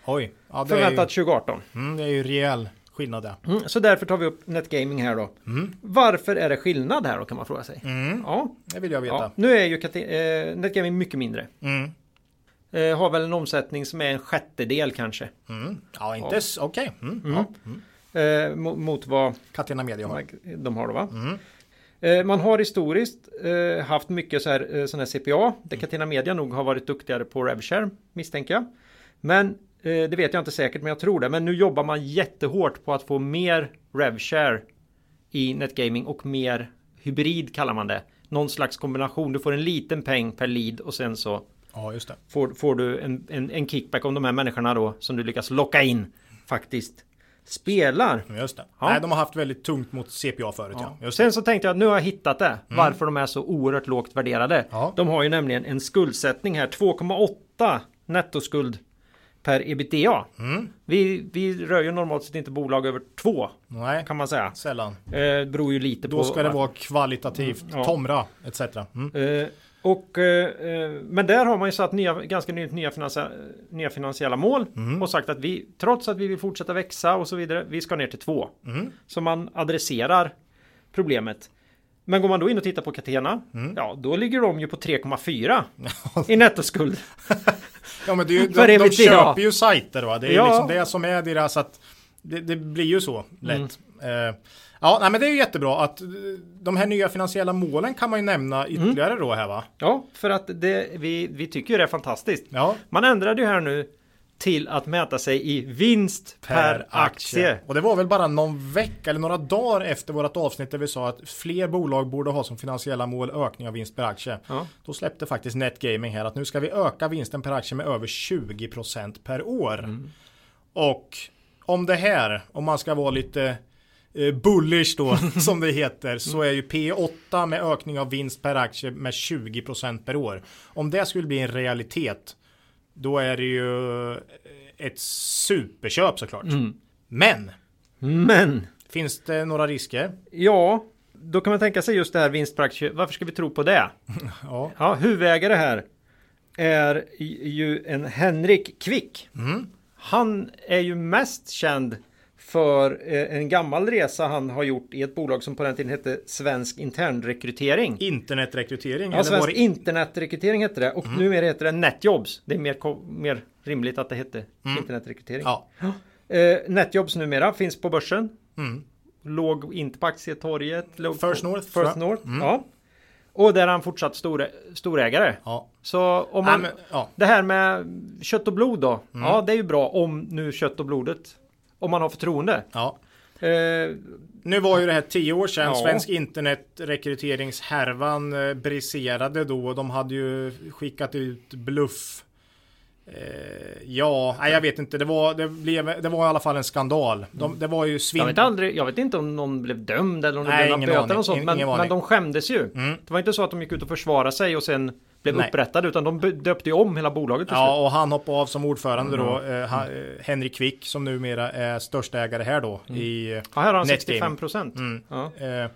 Oj. Ja, är ju, Förväntat 2018. mm, det är ju rejäl skillnad där. Mm, så därför tar vi upp Netgaming här då. Varför är det skillnad här då kan man fråga sig. Mm. Ja, Det vill jag veta. ja, nu är ju eh, Netgaming mycket mindre. Mm. Eh, har väl en omsättning som är en sjättedel kanske. Mm. Ja, inte Ja. okej. Mm. Mm. Ja. Eh, mo- mot vad Catena Media har. de har då va? Mm. Eh, man har historiskt eh, haft mycket så här, eh, sån här CPA. Där Catena Media nog har varit duktigare på RevShare misstänker jag. Men det vet jag inte säkert men jag tror det. Men nu jobbar man jättehårt på att få mer RevShare i Netgaming och mer hybrid kallar man det. Någon slags kombination. Du får en liten peng per lead och sen så Ja, får, får du en, en, en kickback om de här människorna då som du lyckas locka in faktiskt spelar. Just det. Ja. Nej, de har haft väldigt tungt mot CPA förut. Ja. Ja. Sen så tänkte jag att nu har jag hittat det. Varför de är så oerhört lågt värderade. Ja. De har ju nämligen en skuldsättning här. 2,8 nettoskuld per ebitda. Mm. Vi, vi rör ju normalt sett inte bolag över 2 Nej, kan man säga. sällan. Eh, beror ju lite på. Då ska det vara kvalitativt. Mm, ja. Tomra etc. Mm. Eh, och, eh, men där har man ju satt nya, ganska nytt nya, finansia, nya finansiella mål Mm. och sagt att vi, trots att vi vill fortsätta växa och så vidare, vi ska ner till två. Mm. Så man adresserar problemet. Men går man då in och tittar på Catena, Mm. ja då ligger de ju på 3,4 i nettoskuld. Ja, men det är ju, de, de köper ju sajter va. Det är Ja. liksom det som är deras att det, det blir ju så lätt. Mm. Eh, ja, nej, men det är ju jättebra att eh, de här nya finansiella målen kan man ju nämna Mm. ytterligare då här va. Ja, för att det, vi, vi tycker ju det är fantastiskt. Ja, Man ändrade ju här nu till att mäta sig i vinst per, aktie. Och det var väl bara någon vecka eller några dagar efter vårt avsnitt där vi sa att fler bolag borde ha som finansiella mål ökning av vinst per aktie. Ja. Då släppte faktiskt Netgaming här att nu ska vi öka vinsten per aktie med över 20% per år. Mm. Och om det här, om man ska vara lite eh, bullish då, som det heter, så är ju P8 med ökning av vinst per aktie med 20% per år. Om det skulle bli en realitet, då är det ju ett superköp såklart. Men, Men, finns det några risker? ja, då kan man tänka sig just det här vinst. Varför ska vi tro på det? Ja, Ja, huvudägare här är ju en Henrik Kvick. Han är ju mest känd för eh, en gammal resa han har gjort i ett bolag som på den tiden hette Svensk internrekrytering. internetrekrytering. Ja, Svensk det- internetrekrytering hette det och numera heter det Netjobs. Det är mer, mer rimligt att det hette internetrekrytering. Ja, Eh, Netjobs numera finns på börsen. Mm. Låg inte på aktietorget. Låg First på, North, First. North, ja. Och där är han fortsatt stor, storägare. ja. Så om man, men, ja. det här med kött och blod då. Mm. Ja, det är ju bra om nu kött och blodet. Om man har förtroende. ja. Eh, Nu var ju det här tio år sedan. Ja. Svensk internetrekryteringshärvan eh, briserade då. De hade ju skickat ut bluff. Eh, ja, nej, jag vet inte. Det var, det, blev, det var i alla fall en skandal. De, det var ju jag, svinn... vet aldrig, jag vet inte om någon blev dömd eller om det Nej, blev böter och sånt. Men, men de skämdes ju. Mm. Det var inte så att de gick ut och försvarade sig och sen blev Nej. upprättade. Utan de döpte ju om hela bolaget till. Ja, och han hoppade av som ordförande då. Mm. Eh, ha, eh, Henrik Kvick som numera är största ägare här då. I, eh, Ja, här har han Netgaming. 65 procent. Mm. Ja. Eh,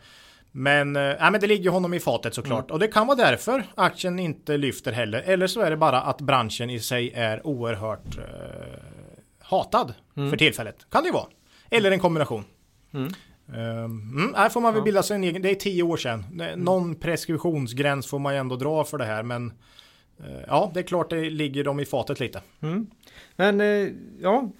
Men, nej, men det ligger honom i fatet såklart. Mm. Och det kan vara därför aktien inte lyfter heller. Eller så är det bara att branschen i sig är oerhört eh, hatad Mm. för tillfället. Kan det ju vara. Eller en kombination. Mm. Eh, Mm, här får man väl. Mm. bilda sig en egen, det är tio år sedan. Det- Någon preskriptionsgräns får man ju ändå dra för det här. Men eh, ja, det är klart det ligger dem i fatet lite. Mm. Men eh, ja,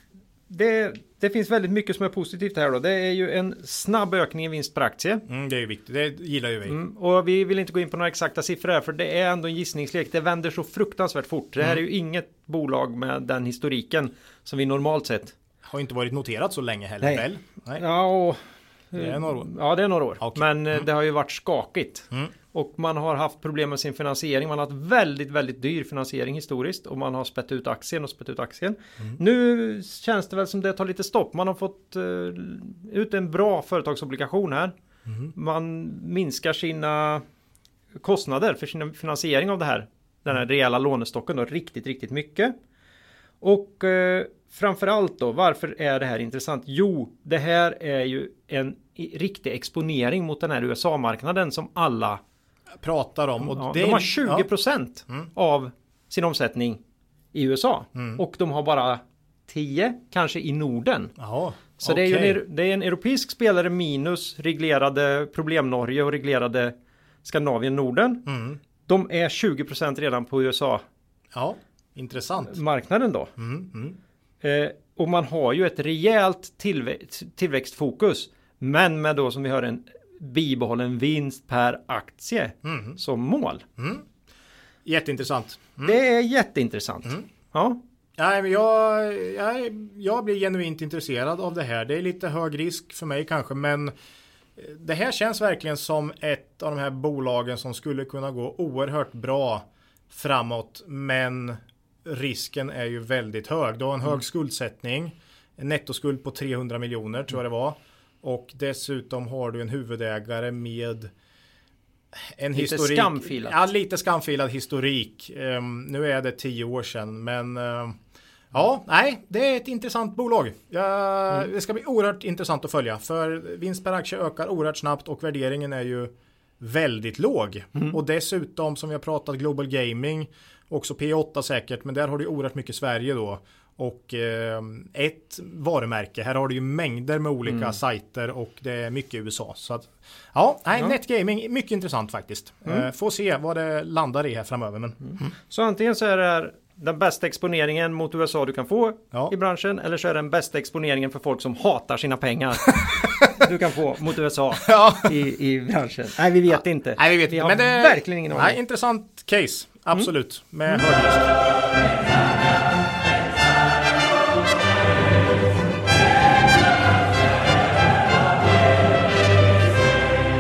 det, det finns väldigt mycket som är positivt här då. Det är ju en snabb ökning i vinst per aktie. Mm, det är ju viktigt, det gillar ju vi. Mm, och vi vill inte gå in på några exakta siffror här för det är ändå en gissningslek. Det vänder så fruktansvärt fort. Det här är Mm. ju inget bolag med den historiken som vi normalt sett. Har inte varit noterat så länge heller Nej. väl? Nej. Ja, och, Det är några år. Ja, det är några år. Okej. Men eh, det har ju varit skakigt. Mm. Och man har haft problem med sin finansiering. Man har haft väldigt, väldigt dyr finansiering historiskt. Och man har spett ut aktien och spett ut aktien. Mm. Nu känns det väl som det tar lite stopp. Man har fått eh, ut en bra företagsobligation här. Mm. Man minskar sina kostnader för sin finansiering av det här. Den här rejäla lånestocken då riktigt, riktigt mycket. Och eh, framförallt då, varför är det här intressant? Jo, det här är ju en riktig exponering mot den här USA-marknaden som alla Pratar om. Och Ja, det de har 20% Mm. av sin omsättning i USA. Mm. Och de har bara 10 kanske i Norden. Jaha, Så det, är en, det är en europeisk spelare minus reglerade problem-Norge och reglerade Skandinavien Norden. Mm. De är 20% redan på USA-marknaden Ja, intressant. då. Mm, mm. Eh, och man har ju ett rejält tillvä- tillväxtfokus. Men med då som vi hör en bibehållen vinst per aktie Mm. som mål. Mm. Jätteintressant. Mm. Det är jätteintressant. Mm. Ja, Nej, men jag, jag, jag blir genuint intresserad av det här. Det är lite hög risk för mig kanske, men eh, det här känns verkligen som ett av de här bolagen som skulle kunna gå oerhört bra framåt, men risken är ju väldigt hög. Du har en hög skuldsättning, en nettoskuld på 300 miljoner tror jag det var. Och dessutom har du en huvudägare med en Lite historik. skamfilat. Ja, lite skamfilad historik. Ehm, nu är det tio år sedan, men ehm, ja, nej, det är ett intressant bolag. Ja, Mm. Det ska bli oerhört intressant att följa, för vinst per aktie ökar oerhört snabbt och värderingen är ju väldigt låg. Mm. Och dessutom som vi har pratat Global Gaming, också P8 säkert, men där har du oerhört mycket Sverige då. Och eh, ett varumärke, här har du ju mängder med olika Mm. sajter och det är mycket USA. Så att, ja, nej, Ja. Netgaming, mycket intressant faktiskt. Mm. Eh, får se vad det landar i här framöver. Men, så antingen så är det här den bästa exponeringen mot USA du kan få Ja. i branschen. Eller så är det den bästa exponeringen för folk som hatar sina pengar. du kan få mot USA ja. i, i branschen. Nej, vi vet inte. Nej, vi vet vi inte. Men det verkligen ingen aning. Nej, intressant case. Absolut. Mm. Med hög.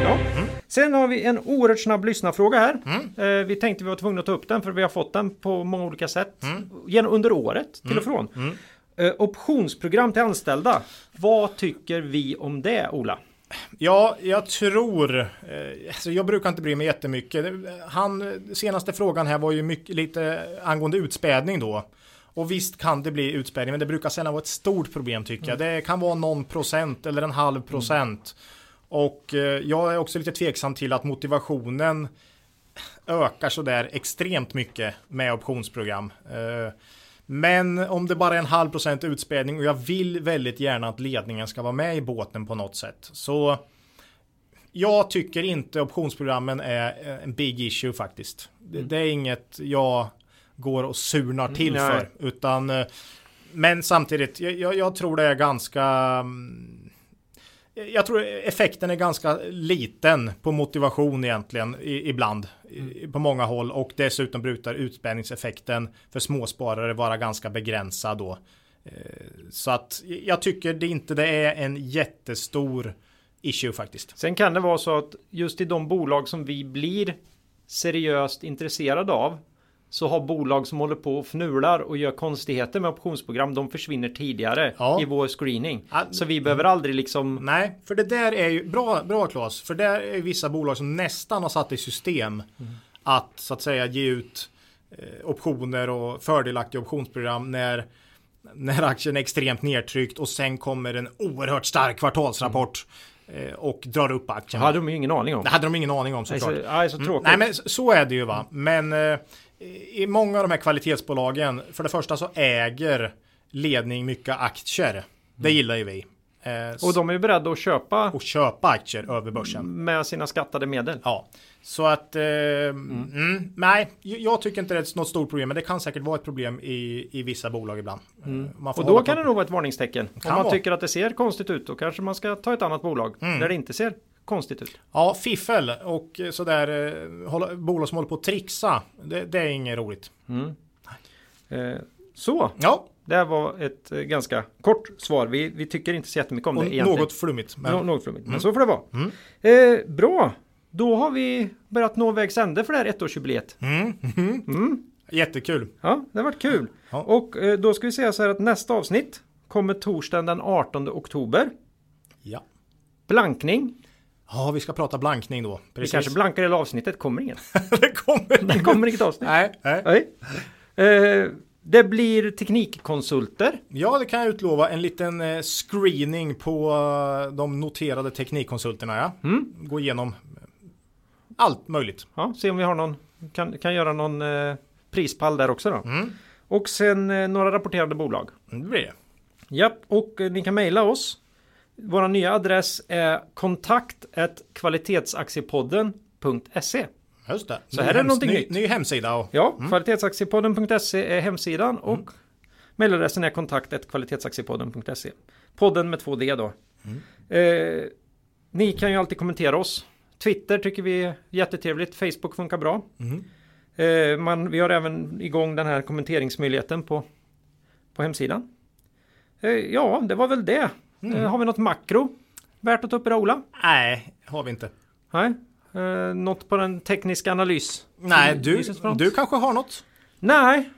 Ja. Sen har vi en oerhört snabb lyssnarfråga här. Mm. Eh, vi tänkte vi var tvungna att ta upp den för vi har fått den på många olika sätt. Mm. Under året till och från. Mm. Eh, optionsprogram till anställda. Vad tycker vi om det, Ola? Ja, jag tror, eh, alltså jag brukar inte bry mig jättemycket. Han, senaste frågan här var ju mycket, lite angående utspädning då. Och visst kan det bli utspädning, men det brukar sällan vara ett stort problem tycker jag. Det kan vara någon procent eller en halv procent. Och eh, jag är också lite tveksam till att motivationen ökar sådär extremt mycket med optionsprogram. Eh, men om det bara är en halv procent utspädning och jag vill väldigt gärna att ledningen ska vara med i båten på något sätt. Så jag tycker inte optionsprogrammen är en big issue faktiskt. Det, det är inget jag går och surnar till Nej. för. Utan, eh, men samtidigt, jag, jag tror det är ganska mm, jag tror effekten är ganska liten på motivation egentligen i, ibland i, på många håll och dessutom brukar utspänningseffekten för småsparare vara ganska begränsad då. Eh, Så att jag tycker det inte det är en jättestor issue faktiskt. Sen kan det vara så att just i de bolag som vi blir seriöst intresserade av så har bolag som håller på och fnular och gör konstigheter med optionsprogram. De försvinner tidigare Ja. i vår screening. Ja, Så vi behöver aldrig liksom Nej, för det där är ju bra, bra Claes. För där är vissa bolag som nästan har satt i system att så att säga ge ut eh, optioner och fördelaktiga optionsprogram när när aktien är extremt nedtryckt och sen kommer en oerhört stark kvartalsrapport eh, och drar upp Det aktien. hade de ju ingen aning om. Det hade de ingen aning om Nej, såklart. så, nej, så tråkigt. Nej men så är det ju va. Men eh, i många av de här kvalitetsbolagen, för det första så äger ledning mycket aktier. Det gillar ju vi. Eh, Och de är ju beredda att köpa och köpa aktier över börsen. med sina skattade medel. Ja, så att eh, mm, nej, j- jag tycker inte det är något stort problem, men det kan säkert vara ett problem i, i vissa bolag ibland. Eh, får Och då kan på- det nog vara ett varningstecken. Om man vara. tycker att det ser konstigt ut då kanske man ska ta ett annat bolag Mm. där det inte ser konstigt ut. Ja, fiffel och eh, sådär eh, hålla, bolag som håller på att trixa. Det, det är inget roligt. Eh, så, Ja, det här var ett eh, ganska kort svar. Vi, vi tycker inte så jättemycket om och det egentligen. något flummigt. Men, Nå- något flummigt, men så får det vara. Eh, bra, då har vi börjat nå vägs ände för det här ettårsjubileet. Jättekul. Ja, det har varit kul. Ja. Och eh, då ska vi säga så här att nästa avsnitt kommer torsdagen den 18 oktober. Ja. Blankning. Ja, vi ska prata blankning då. Vi Precis. kanske blankar hela avsnittet, kommer inget. det kommer. Det kommer inget avsnitt. Nej, nej. Nej. Eh, det blir teknikkonsulter. Ja, det kan jag utlova. En liten eh, screening på eh, de noterade teknikkonsulterna. Ja. Mm. Gå igenom allt möjligt. Ja, se om vi har någon, kan, kan göra någon eh, prispall där också då. Mm. Och sen eh, några rapporterande bolag. Det blir det. Japp, och eh, ni kan mejla oss. Vår nya adress är kontakt kvalitetsaktiepodden.se Just det. Så här är någonting ny, nytt. ny hemsida. Och, Ja, kvalitetsaktiepodden.se är hemsidan och Mm. mejladressen är kontakt kvalitetsaktiepodden.se. Podden med två D då. Mm. Eh, ni kan ju alltid kommentera oss. Twitter tycker vi är jättetrevligt. Facebook funkar bra. Mm. Eh, man, vi har även igång den här kommenteringsmöjligheten på, på hemsidan. Eh, ja, det var väl det. Mm. Eh, har vi något makro värt att ta upp idag Ola? Nej, har vi inte. Nej. Eh, något på den tekniska analys? Nej, du, du kanske har något? Nej,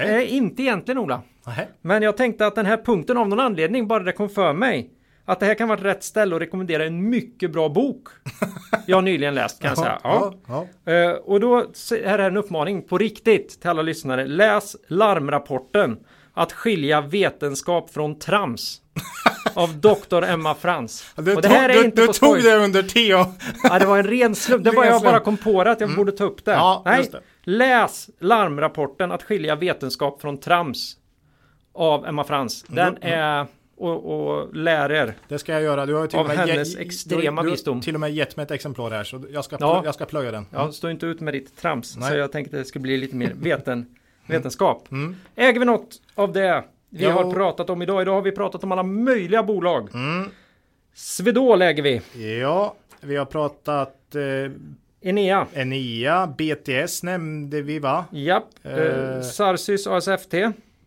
eh, inte egentligen Ola. Nej. Men jag tänkte att den här punkten av någon anledning bara det kom för mig. Att det här kan vara rätt ställe att rekommendera en mycket bra bok. Jag nyligen läst kan jag säga. Ja. ja, ja. Eh, och då här är en uppmaning på riktigt till alla lyssnare. Läs larmrapporten Att skilja vetenskap från trams. Av Dr. Emma Frans. Du, och det här tog, är inte du tog det under TO. Ja, det var en ren slump. Det var jag bara kom på det att jag borde ta upp det. Ja, Nej, det. läs larmrapporten Att skilja vetenskap från trams. Av Emma Frans. Den Mm. är och, och lär er. Det ska jag göra. Du har till Av med hennes ge- extrema du, du, visdom. till och med gett mig ett exemplar här så jag ska, Ja. jag ska plöja den. Ja, stå inte ut med ditt trams. Nej. Så jag tänkte att det skulle bli lite mer veten, vetenskap. Mm. Äger vi något av det vi Ja. har pratat om idag? Idag har vi pratat om alla möjliga bolag. Mm. Swedol äger vi. Ja, vi har pratat eh, Enea. Enea, BTS nämnde vi va? Japp. Eh. Eh, Sarsys ASFT.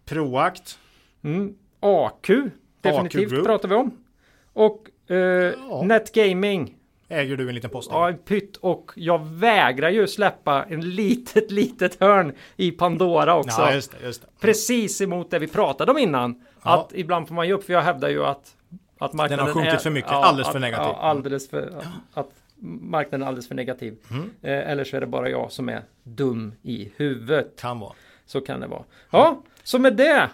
Proact. Mm. AQ. Definitivt Group. pratar vi om. Och eh, Netgaming. Äger du en liten post. Ja, en pytt och jag vägrar ju släppa en litet, litet hörn i Pandora också. Ja, just det, just det. Precis emot det vi pratade om innan. Ja. Att ibland får man ge upp, för jag hävdar ju att, att marknaden Den har sjunkit är, för mycket, alldeles för negativ. Ja, alldeles för, att, att marknaden är alldeles för negativ. Mm. Eh, eller så är det bara jag som är dum i huvudet. Kan vara. Så kan det vara. Ja, så med det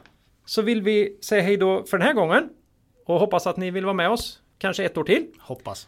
så vill vi säga hej då för den här gången. Och hoppas att ni vill vara med oss, kanske ett år till. Hoppas.